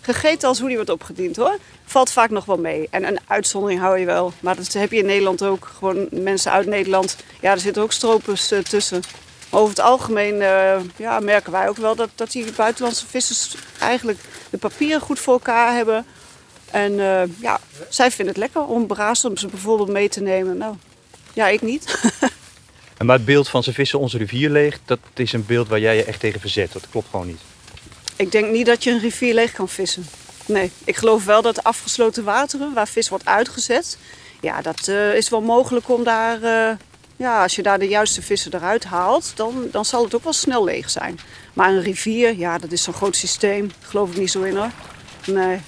F: gegeten als hoe die wordt opgediend hoor. Valt vaak nog wel mee. En een uitzondering hou je wel. Maar dat heb je in Nederland ook. Gewoon mensen uit Nederland. Ja, er zitten ook stropers tussen. Over het algemeen uh, ja, merken wij ook wel dat, dat die buitenlandse vissers eigenlijk de papieren goed voor elkaar hebben. En uh, ja, zij vinden het lekker om ze bijvoorbeeld mee te nemen. Nou, ja, ik niet.
B: en maar het beeld van ze vissen onze rivier leeg, dat is een beeld waar jij je echt tegen verzet. Dat klopt gewoon niet.
F: Ik denk niet dat je een rivier leeg kan vissen. Nee, ik geloof wel dat afgesloten wateren, waar vis wordt uitgezet, ja, dat uh, is wel mogelijk om daar ja, als je daar de juiste vissen eruit haalt, dan, dan zal het ook wel snel leeg zijn. Maar een rivier, ja, dat is zo'n groot systeem. Geloof ik niet zo in hoor. Nee.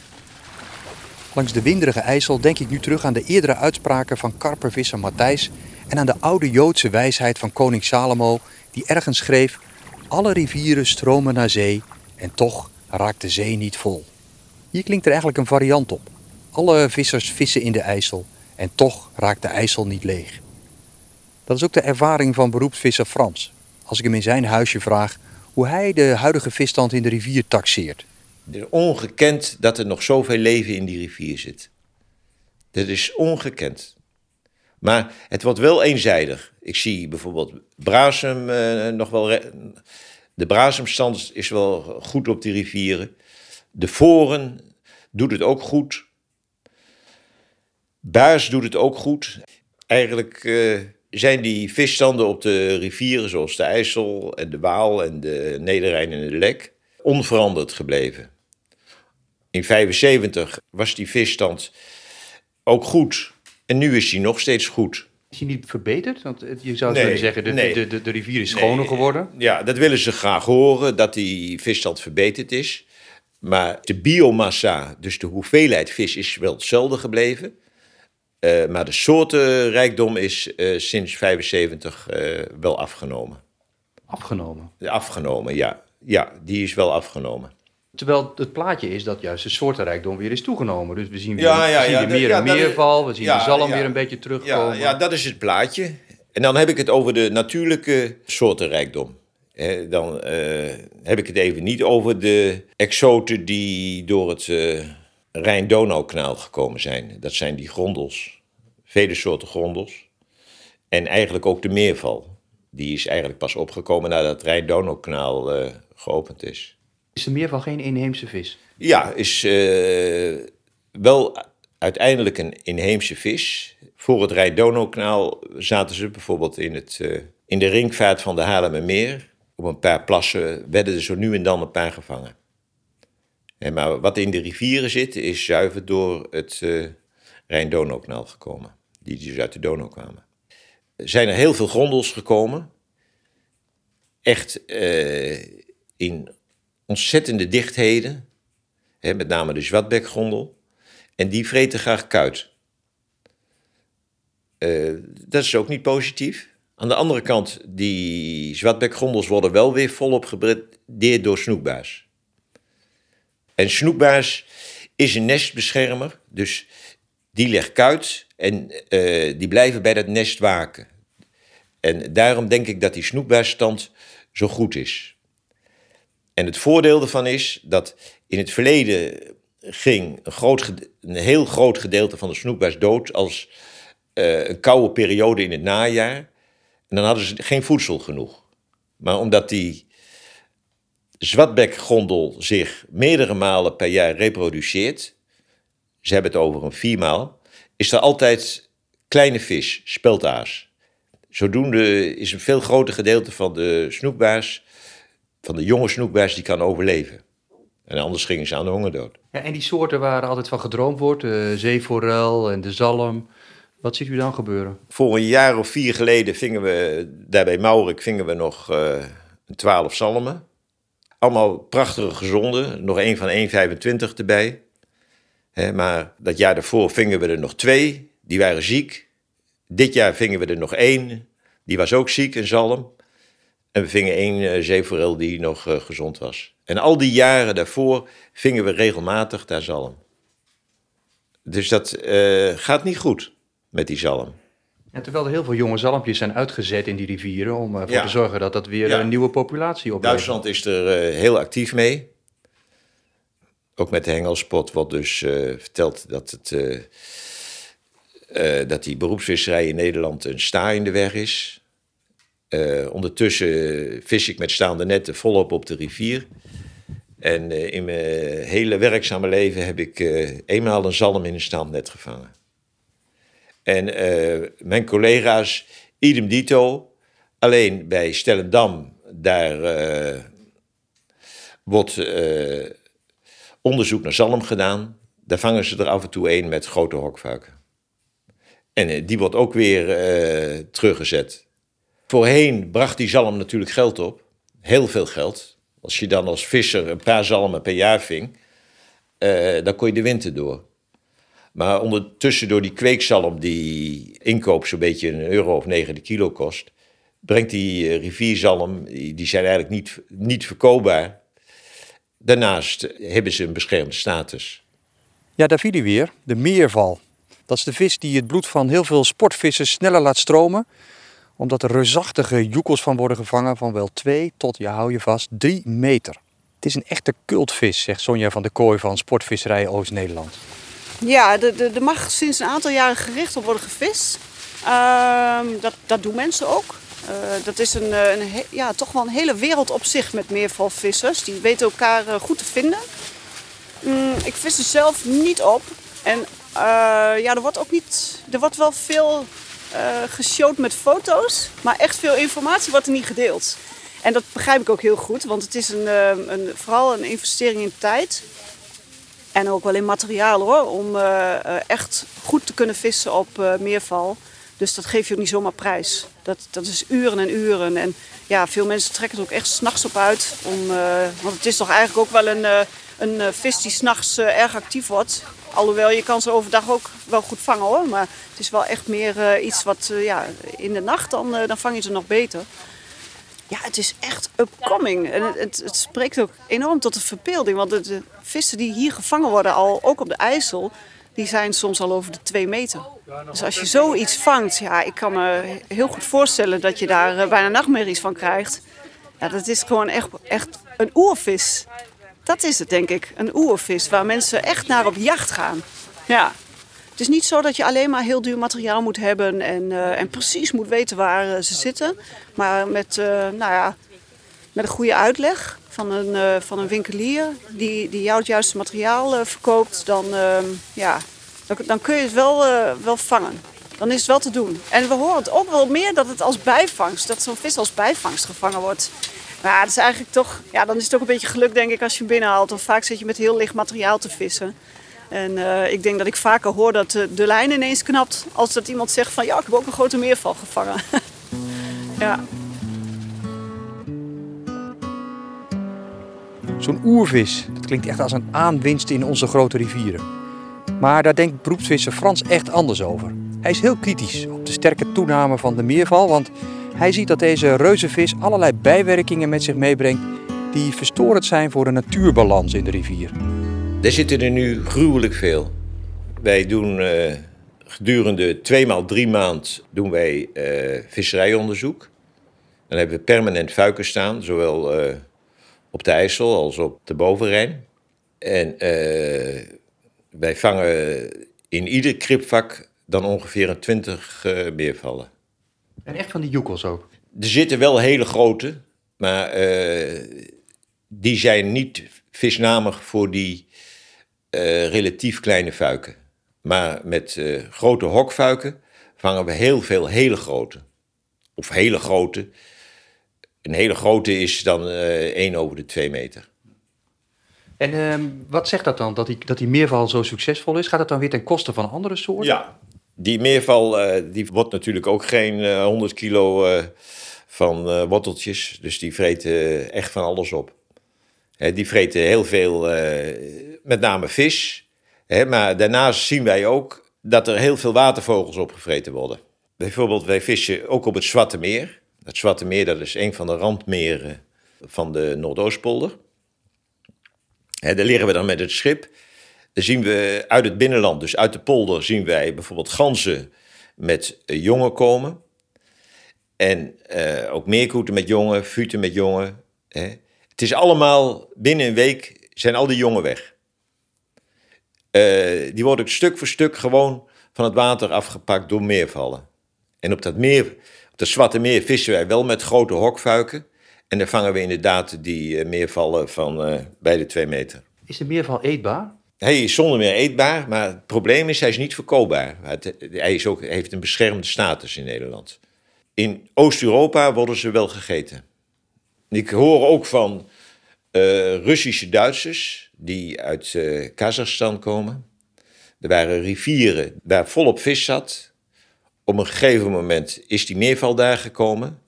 B: Langs de winderige IJssel denk ik nu terug aan de eerdere uitspraken van karpervisser Matthijs en aan de oude Joodse wijsheid van koning Salomo, die ergens schreef: Alle rivieren stromen naar zee en toch raakt de zee niet vol. Hier klinkt er eigenlijk een variant op. Alle vissers vissen in de IJssel en toch raakt de IJssel niet leeg. Dat is ook de ervaring van beroepsvisser Frans. Als ik hem in zijn huisje vraag hoe hij de huidige visstand in de rivier taxeert.
C: Het is ongekend dat er nog zoveel leven in die rivier zit. Dat is ongekend. Maar het wordt wel eenzijdig. Ik zie bijvoorbeeld Brasem eh, nog wel. De Brazemstand is wel goed op die rivieren. De Voren doet het ook goed. Buis doet het ook goed. Eigenlijk. Uh, zijn die visstanden op de rivieren zoals de IJssel en de Waal en de Nederrijn en de Lek onveranderd gebleven. In 75 was die visstand ook goed en nu is die nog steeds goed.
B: Is die niet verbeterd? Want je zou nee, zeggen, de, de, de, de, rivier is schoner geworden.
C: Ja, dat willen ze graag horen, dat die visstand verbeterd is. Maar de biomassa, dus de hoeveelheid vis, is wel hetzelfde gebleven. Uh, maar de soortenrijkdom is uh, sinds 75 uh, eh, wel afgenomen.
B: Afgenomen?
C: Afgenomen, ja. Ja, die is wel afgenomen.
B: Terwijl het plaatje is dat juist de soortenrijkdom weer is toegenomen. Dus we zien weer, ja, ja, we zien ja, meer en meerval, we zien de zalm weer een beetje terugkomen.
C: Ja, ja, dat is het plaatje. En dan heb ik het over de natuurlijke soortenrijkdom. He, dan heb ik het even niet over de exoten die door het Rijn-Donaukanaal gekomen zijn. Dat zijn die grondels, vele soorten grondels. En eigenlijk ook de meerval. Die is eigenlijk pas opgekomen nadat het Rijn-Donaukanaal uh, geopend is.
B: Is de meerval geen inheemse vis?
C: Ja, is uh, wel uiteindelijk een inheemse vis. Voor het Rijn-Donaukanaal zaten ze bijvoorbeeld in, het, uh, in de ringvaart van de Haarlemmermeer. Op een paar plassen werden er zo nu en dan een paar gevangen maar wat in de rivieren zit, is zuiver door het uh, Rijn-Donaukanaal gekomen. Die dus uit de Donau kwamen. Er zijn er heel veel grondels gekomen. Echt uh, in ontzettende dichtheden. Hè, met name de zwartbekgrondel. En die vreten graag kuit. Dat is ook niet positief. Aan de andere kant, die zwartbekgrondels worden wel weer volop gebradeerd door snoekbaars. En snoekbaars is een nestbeschermer, dus die legt kuit en uh, die blijven bij dat nest waken. En daarom denk ik dat die snoekbaarsstand zo goed is. En het voordeel ervan is dat in het verleden ging een, groot, een heel groot gedeelte van de snoekbaars dood als uh, een koude periode in het najaar. En dan hadden ze geen voedsel genoeg. Maar omdat die zwartbekgondel zich meerdere malen per jaar reproduceert, ze hebben het over een viermaal, is er altijd kleine vis, speltaas. Zodoende is een veel groter gedeelte van de snoekbaars, van de jonge snoekbaars, die kan overleven. En anders gingen ze aan de hongerdood.
B: Ja, en die soorten waar altijd van gedroomd wordt, de zeeforel en de zalm. Wat ziet u dan gebeuren?
C: Voor een jaar of vier geleden vingen we, daar bij Maurik, vingen we nog uh, twaalf zalmen. Allemaal prachtige gezonde, nog één van 1,25 erbij. Maar dat jaar daarvoor vingen we er nog twee, die waren ziek. Dit jaar vingen we er nog één, die was ook ziek, een zalm. En we vingen één uh, die nog uh, gezond was. En al die jaren daarvoor vingen we regelmatig daar zalm. Dus dat uh, gaat niet goed met die zalm.
B: Ja, terwijl er heel veel jonge zalmpjes zijn uitgezet in die rivieren om ervoor ja. te zorgen dat dat weer ja. een nieuwe populatie oplevert.
C: Duitsland is er heel actief mee. Ook met de hengelspot wordt dus verteld dat het uh, dat die beroepsvisserij in Nederland een sta in de weg is. Uh, ondertussen vis ik met staande netten volop op de rivier. En uh, in mijn hele werkzame leven heb ik eenmaal een zalm in een staand net gevangen. En mijn collega's, idem dito. Alleen bij Stellendam, daar wordt onderzoek naar zalm gedaan. Daar vangen ze er af en toe een met grote hokvuiken. En eh, die wordt ook weer teruggezet. Voorheen bracht die zalm natuurlijk geld op. Heel veel geld. Als je dan als visser een paar zalmen per jaar ving, dan kon je de winter door. Maar ondertussen door die kweekzalm die inkoop zo'n beetje een euro of negen de kilo kost, brengt die rivierzalm, die zijn eigenlijk niet, niet verkoopbaar. Daarnaast hebben ze een beschermde status.
B: Ja, daar viel hij weer, de meerval. Dat is de vis die het bloed van heel veel sportvissers sneller laat stromen. Omdat er reusachtige joekels van worden gevangen van wel 2 tot, je hou je vast, 3 meter. Het is een echte cultvis, zegt Sonja van de Kooi van Sportvisserij Oost-Nederland.
F: Ja, er mag sinds een aantal jaren gericht op worden gevist. Uh, dat, dat doen mensen ook. Uh, dat is een, een ja, toch wel een hele wereld op zich met meervalvissers. Die weten elkaar uh, goed te vinden. Mm, ik vis er zelf niet op. En ja, er wordt ook niet. Er wordt wel veel geshowd met foto's, maar echt veel informatie wordt er niet gedeeld. En dat begrijp ik ook heel goed, want het is een, een vooral een investering in tijd. En ook wel in materiaal hoor, om echt goed te kunnen vissen op meerval. Dus dat geef je ook niet zomaar prijs. Dat, dat is uren en uren. En ja, veel mensen trekken er ook echt s'nachts op uit. Om, want het is toch eigenlijk ook wel een, een vis die s'nachts erg actief wordt. Alhoewel, je kan ze overdag ook wel goed vangen hoor. Maar het is wel echt meer iets wat ja, in de nacht, dan, dan vang je ze nog beter. Ja, het is echt upcoming. En het, het, het spreekt ook enorm tot de verbeelding. Want de, de, vissen die hier gevangen worden, al ook op de IJssel, die zijn soms al over de twee meter. Dus als je zoiets vangt, ja, ik kan me heel goed voorstellen dat je daar bijna nachtmerries van krijgt. Ja, dat is gewoon echt, echt een oervis. Dat is het, denk ik. Een oervis waar mensen echt naar op jacht gaan. Ja. Is niet zo dat je alleen maar heel duur materiaal moet hebben en, uh, en precies moet weten waar uh, ze zitten. Maar met, uh, nou ja, met een goede uitleg van een, van een winkelier die, die jou het juiste materiaal verkoopt, dan, ja, dan, dan, kun je het wel, wel vangen. Dan is het wel te doen. En we horen het ook wel meer dat het als bijvangst, dat zo'n vis als bijvangst gevangen wordt. Maar dat is eigenlijk toch, ja, dan is het ook een beetje geluk denk ik als je hem binnenhaalt. Want vaak zit je met heel licht materiaal te vissen. En uh, ik denk dat ik vaker hoor dat de, de lijn ineens knapt als dat iemand zegt van ja, ik heb ook een grote meerval gevangen. ja.
B: Zo'n oervis, dat klinkt echt als een aanwinst in onze grote rivieren. Maar daar denkt beroepsvisser Frans echt anders over. Hij is heel kritisch op de sterke toename van de meerval, want hij ziet dat deze reuzenvis allerlei bijwerkingen met zich meebrengt die verstorend zijn voor de natuurbalans in de rivier.
C: Er zitten er nu gruwelijk veel. Wij doen uh, gedurende twee maal drie maand doen wij uh, visserijonderzoek. Dan hebben we permanent vuiken staan, zowel uh, op de IJssel als op de Bovenrijn. En wij vangen in ieder kripvak dan ongeveer een twintig meervallen.
B: En echt van die joekels ook?
C: Er zitten wel hele grote, Maar eh, die zijn niet visnamig voor die eh, relatief kleine fuiken. Maar met eh, grote hokfuiken vangen we heel veel hele grote. Of hele grote. Een hele grote is dan eh 1 over de 2 meter.
B: En ehm, wat zegt dat dan, dat die, dat die meerval zo succesvol is? Gaat dat dan weer ten koste van andere soorten?
C: Ja, die meerval die wordt natuurlijk ook geen eh, 100 kilo van worteltjes. Dus die vreten echt van alles op. Hè, die vreten heel veel, met name vis. Hè, maar daarnaast zien wij ook dat er heel veel watervogels opgevreten worden. Bijvoorbeeld, wij vissen ook op het Zwarte Meer. Het Zwarte Meer dat is een van de randmeren van de Noordoostpolder. Hè, daar leren we dan met het schip. Dan zien we uit het binnenland, dus uit de polder, zien wij bijvoorbeeld ganzen met eh, jongen komen. En eh, ook meerkoeten met jongen, futen met jongen. Hè. Het is allemaal, binnen een week zijn al die jongen weg. Eh, die worden stuk voor stuk gewoon van het water afgepakt door meervallen. En op dat meer, op dat Zwarte Meer vissen wij wel met grote hokfuiken. En daar vangen we inderdaad die eh, meervallen van eh, bij de twee meter.
B: Is de meerval eetbaar?
C: Hij is zonder meer eetbaar, maar het probleem is, hij is niet verkoopbaar. Hij is ook, hij heeft een beschermde status in Nederland. In Oost-Europa worden ze wel gegeten. Ik hoor ook van Russische Duitsers die uit eh, Kazachstan komen. Er waren rivieren waar volop vis zat. Op een gegeven moment is die meerval daar gekomen.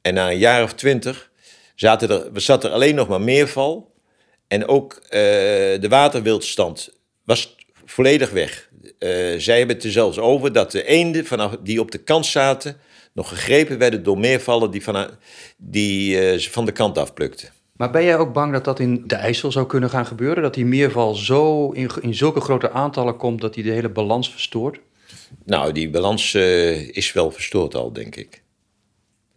C: En na een jaar of twintig zaten er, zat er alleen nog maar meerval. En ook eh, de waterwildstand was volledig weg. Eh, zij hebben het er zelfs over dat de eenden vanaf, die op de kant zaten... nog gegrepen werden door meervallen die, die ze van de kant afplukten.
B: Maar ben jij ook bang dat dat in de IJssel zou kunnen gaan gebeuren? Dat die meerval zo in, in zulke grote aantallen komt dat hij de hele balans verstoort?
C: Nou, die balans eh, is wel verstoord al, denk ik.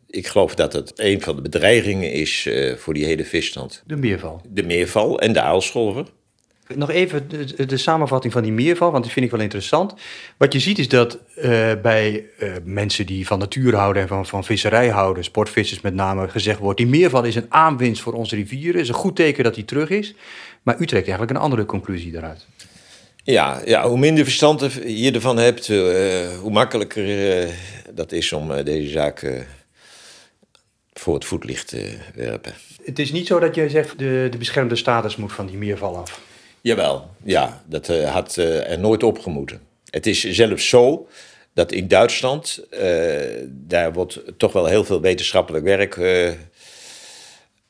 C: Ik geloof dat het een van de bedreigingen is eh, voor die hele visstand.
B: De meerval.
C: De meerval en de aalscholver.
B: Nog even de, de samenvatting van die meerval, want die vind ik wel interessant. Wat je ziet is dat eh, bij eh, mensen die van natuur houden en van, van visserij houden, sportvissers met name, gezegd wordt: die meerval is een aanwinst voor onze rivieren. is een goed teken dat hij terug is. Maar u trekt eigenlijk een andere conclusie daaruit.
C: Ja, ja, hoe minder verstand je ervan hebt, eh, hoe makkelijker dat is om deze zaak voor het voetlicht te werpen.
B: Het is niet zo dat je zegt de, de beschermde status moet van die meerval af.
C: Jawel, ja, dat eh, had eh, er nooit opgemoeten. Het is zelfs zo dat in Duitsland, eh, daar wordt toch wel heel veel wetenschappelijk werk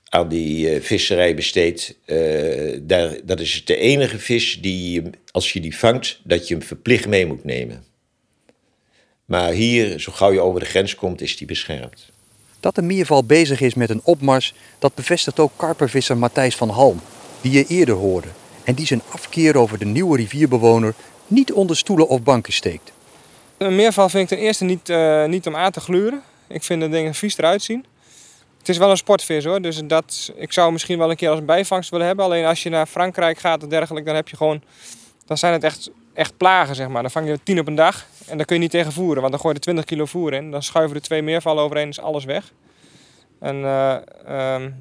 C: aan die visserij besteed. Daar, dat is de enige vis die, als je die vangt, dat je hem verplicht mee moet nemen. Maar hier, zo gauw je over de grens komt, is die beschermd.
B: Dat de meerval bezig is met een opmars, dat bevestigt ook karpervisser Matthijs van Halm, die je eerder hoorde. En die zijn afkeer over de nieuwe rivierbewoner niet onder stoelen of banken steekt.
D: Een meerval vind ik ten eerste niet, eh, niet om aan te gluren. Ik vind de dingen vies eruit zien. Het is wel een sportvis hoor, dus dat, ik zou misschien wel een keer als bijvangst willen hebben. Alleen als je naar Frankrijk gaat of dergelijke, dan heb je gewoon, dan zijn het echt, echt plagen zeg maar. Dan vang je tien op een dag en daar kun je niet tegen voeren, want dan gooi je er 20 kilo voer in. Dan schuiven er twee meervallen overheen, is alles weg. En eh, ehm,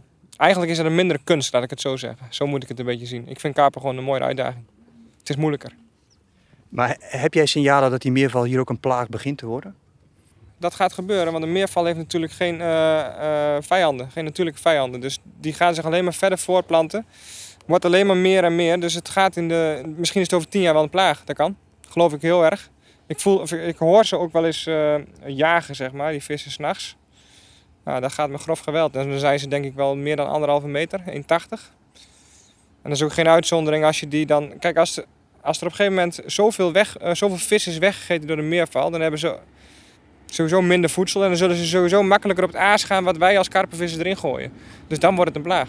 D: eigenlijk is het een mindere kunst, laat ik het zo zeggen. Zo moet ik het een beetje zien. Ik vind kapen gewoon een mooie uitdaging. Het is moeilijker.
B: Maar heb jij signalen dat die meerval hier ook een plaag begint te worden?
D: dat gaat gebeuren, want een meerval heeft natuurlijk geen eh, eh, vijanden, geen natuurlijke vijanden. Dus die gaan zich alleen maar verder voortplanten. Wordt alleen maar meer en meer. Dus het gaat in de. Misschien is het over tien jaar wel een plaag. Dat kan. Geloof ik heel erg. Ik, voel, ik hoor ze ook wel eens eh, jagen, zeg maar, die vissen s'nachts. Nou, dat gaat me grof geweld. En dan zijn ze denk ik wel meer dan anderhalve meter, 1,80. En dat is ook geen uitzondering als je die dan. Kijk, als, er- als er op een gegeven moment zoveel, weg, eh, zoveel vis is weggegeten door de meerval, dan hebben ze sowieso minder voedsel. En dan zullen ze sowieso makkelijker op het aas gaan wat wij als karpenvissers erin gooien. Dus dan wordt het een plaag.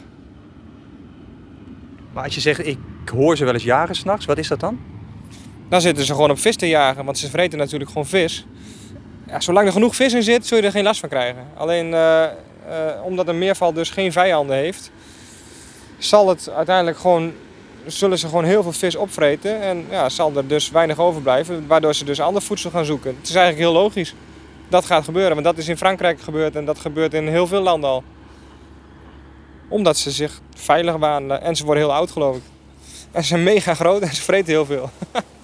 B: Maar als je zegt, ik hoor ze wel eens jagen s'nachts, wat is dat dan?
D: Dan zitten ze gewoon op vis te jagen, want ze vreten natuurlijk gewoon vis. Ja, zolang er genoeg vis in zit, zul je er geen last van krijgen. Alleen eh, eh, omdat een meerval dus geen vijanden heeft, zal het uiteindelijk gewoon, zullen ze gewoon heel veel vis opvreten. En ja, zal er dus weinig overblijven, waardoor ze dus ander voedsel gaan zoeken. Het is eigenlijk heel logisch. Dat gaat gebeuren, want dat is in Frankrijk gebeurd en dat gebeurt in heel veel landen al. Omdat ze zich veilig wanen en ze worden heel oud geloof ik. En ze zijn mega groot en ze vreten heel veel.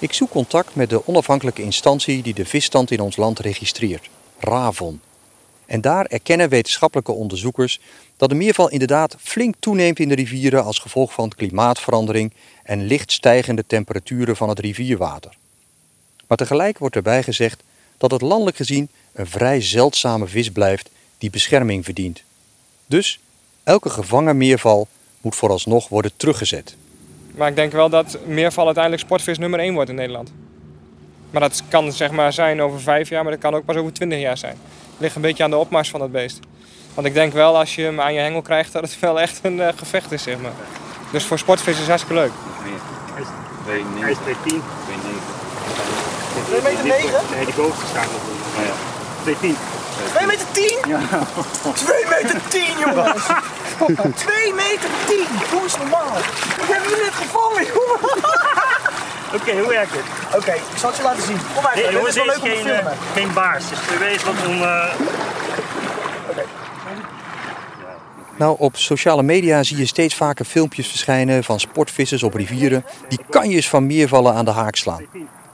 B: Ik zoek contact met de onafhankelijke instantie die de visstand in ons land registreert, RAVON. En daar erkennen wetenschappelijke onderzoekers dat de meerval inderdaad flink toeneemt in de rivieren als gevolg van klimaatverandering en licht stijgende temperaturen van het rivierwater. Maar tegelijk wordt erbij gezegd dat het landelijk gezien een vrij zeldzame vis blijft die bescherming verdient. Dus elke gevangen meerval moet vooralsnog worden teruggezet.
D: Maar ik denk wel dat meerval uiteindelijk sportvis nummer 1 wordt in Nederland. Maar dat kan zeg maar zijn over vijf jaar, maar dat kan ook pas over twintig jaar zijn. Het ligt een beetje aan de opmars van het beest. Want ik denk wel als je hem aan je hengel krijgt dat het wel echt een uh, gevecht is, zeg maar. Dus voor sportvis is het hartstikke leuk.
G: Hij is 210.
H: 2 meter 9?
G: Nee, die bovenste staat nog. Oh ja. 210.
H: 2 meter 10?
G: Ja.
H: 2 meter 10, jongens! 2 meter 10! Doe eens normaal! Ik heb je net gevangen, jongen!
G: Oké, okay, hoe werkt het?
H: Oké, okay, ik zal het je laten zien. Kom maar,
G: nee, jongens,
H: dit is wel
G: geen,
H: leuk om te
G: uh, geen baars. Dus we weten wat om... Uh...
H: Okay.
B: Nou, op sociale media zie je steeds vaker filmpjes verschijnen van sportvissers op rivieren die kanjes van meervallen aan de haak slaan.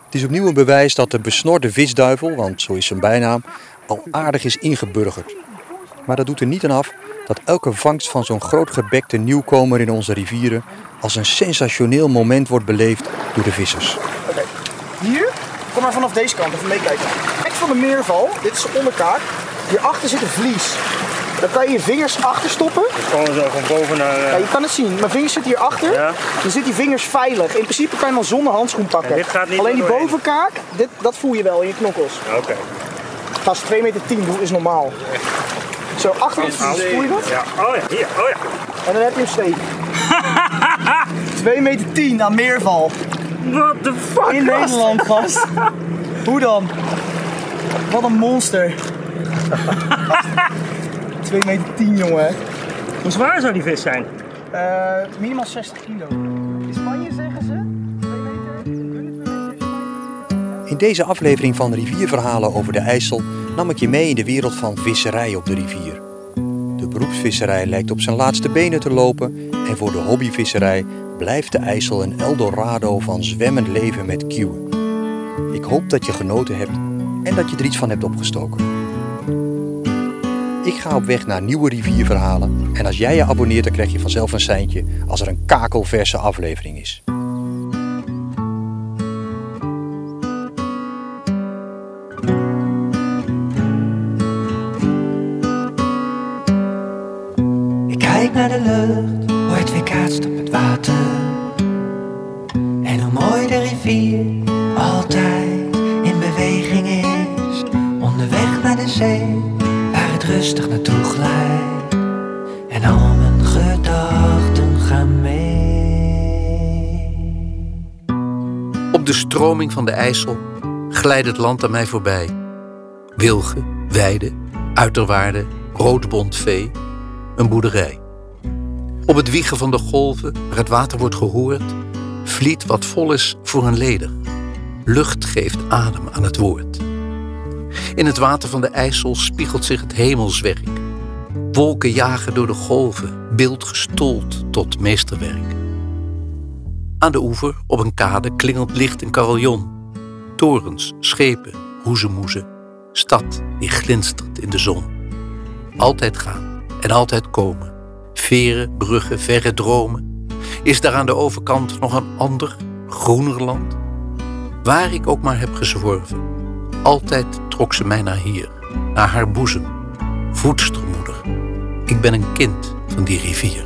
B: Het is opnieuw een bewijs dat de besnorde visduivel, want zo is zijn bijnaam, al aardig is ingeburgerd. Maar dat doet er niet aan af dat elke vangst van zo'n grootgebekte nieuwkomer in onze rivieren als een sensationeel moment wordt beleefd door de vissers.
H: Oké, okay. hier, kom maar vanaf deze kant even meekijken. Kijk van de meerval, dit is de onderkaak. Hierachter zit een vlies. Dan kan je je vingers achter stoppen.
G: Gewoon zo van boven naar... Uh...
H: Ja, je kan het zien. Mijn vingers zitten hierachter. Ja. Dan zitten die vingers veilig. In principe kan je dan zonder handschoen pakken.
G: Ja, dit gaat niet
H: Alleen die bovenkaak, dit, dat voel je wel in je knokkels.
G: Oké. Okay.
H: Als 2 meter 10 doe, is normaal. Zo, achter voel je dat?
G: Ja. Oh ja, hier, oh ja.
H: En dan heb je hem steek. 2 meter 10 aan meerval.
G: What the fuck?
H: In Nederland, gast. Hoe dan? Wat een monster. 2 meter 10, jongen.
G: Hoe zwaar zou die vis zijn?
H: Uh, minimaal 60 kilo. In
B: deze aflevering van Rivierverhalen over de IJssel nam ik je mee in de wereld van visserij op de rivier. De beroepsvisserij lijkt op zijn laatste benen te lopen en voor de hobbyvisserij blijft de IJssel een Eldorado van zwemmend leven met kieuwen. Ik hoop dat je genoten hebt en dat je er iets van hebt opgestoken. Ik ga op weg naar nieuwe rivierverhalen en als jij je abonneert dan krijg je vanzelf een seintje als er een kakelverse aflevering is.
I: Naartoe. En al mijn gedachten gaan mee.
J: Op de stroming van de IJssel glijdt het land aan mij voorbij. Wilgen, weiden, uiterwaarden, roodbont vee, een boerderij. Op het wiegen van de golven, waar het water wordt gehoord, vliet wat vol is voor een leder. Lucht geeft adem aan het woord. In het water van de IJssel spiegelt zich het hemelswerk. Wolken jagen door de golven, beeld gestold tot meesterwerk. Aan de oever, op een kade, klingelt licht een carillon. Torens, schepen, hoezemoezen. Stad die glinstert in de zon. Altijd gaan en altijd komen. Veren, bruggen, verre dromen. Is daar aan de overkant nog een ander, groener land? Waar ik ook maar heb gezworven, altijd trok ze mij naar hier, naar haar boezem. Voedstermoeder, ik ben een kind van die rivier.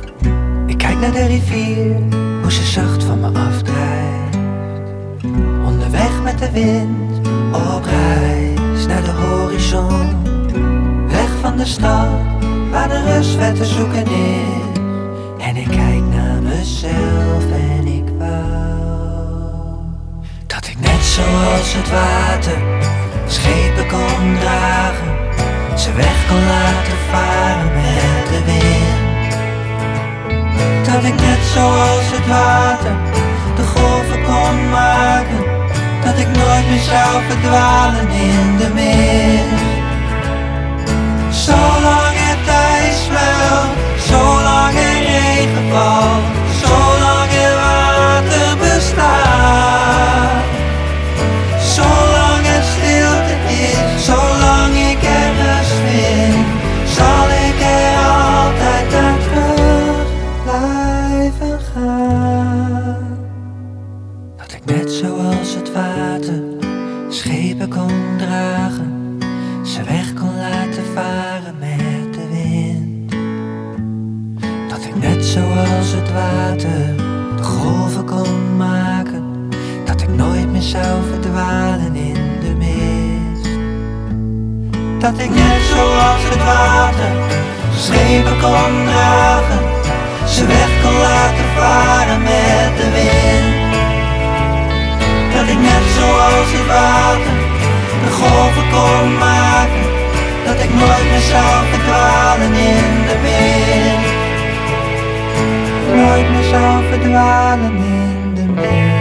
I: Ik kijk naar de rivier, hoe ze zacht van me afdrijft. Onderweg met de wind, op reis naar de horizon. Weg van de stad, waar de rust werd te zoeken is. En ik kijk naar mezelf en ik wou dat ik net zoals het water schepen kon dragen, ze weg kon laten varen met de wind. Dat ik net zoals het water de golven kon maken, dat ik nooit meer zou verdwalen in de mist. Dat ik net zoals het water schepen kon dragen, ze weg kon laten varen met de wind. Dat ik net zoals het water de golven kon maken, dat ik nooit meer zou verdwalen in de wind. Nooit meer zou verdwalen in de wind.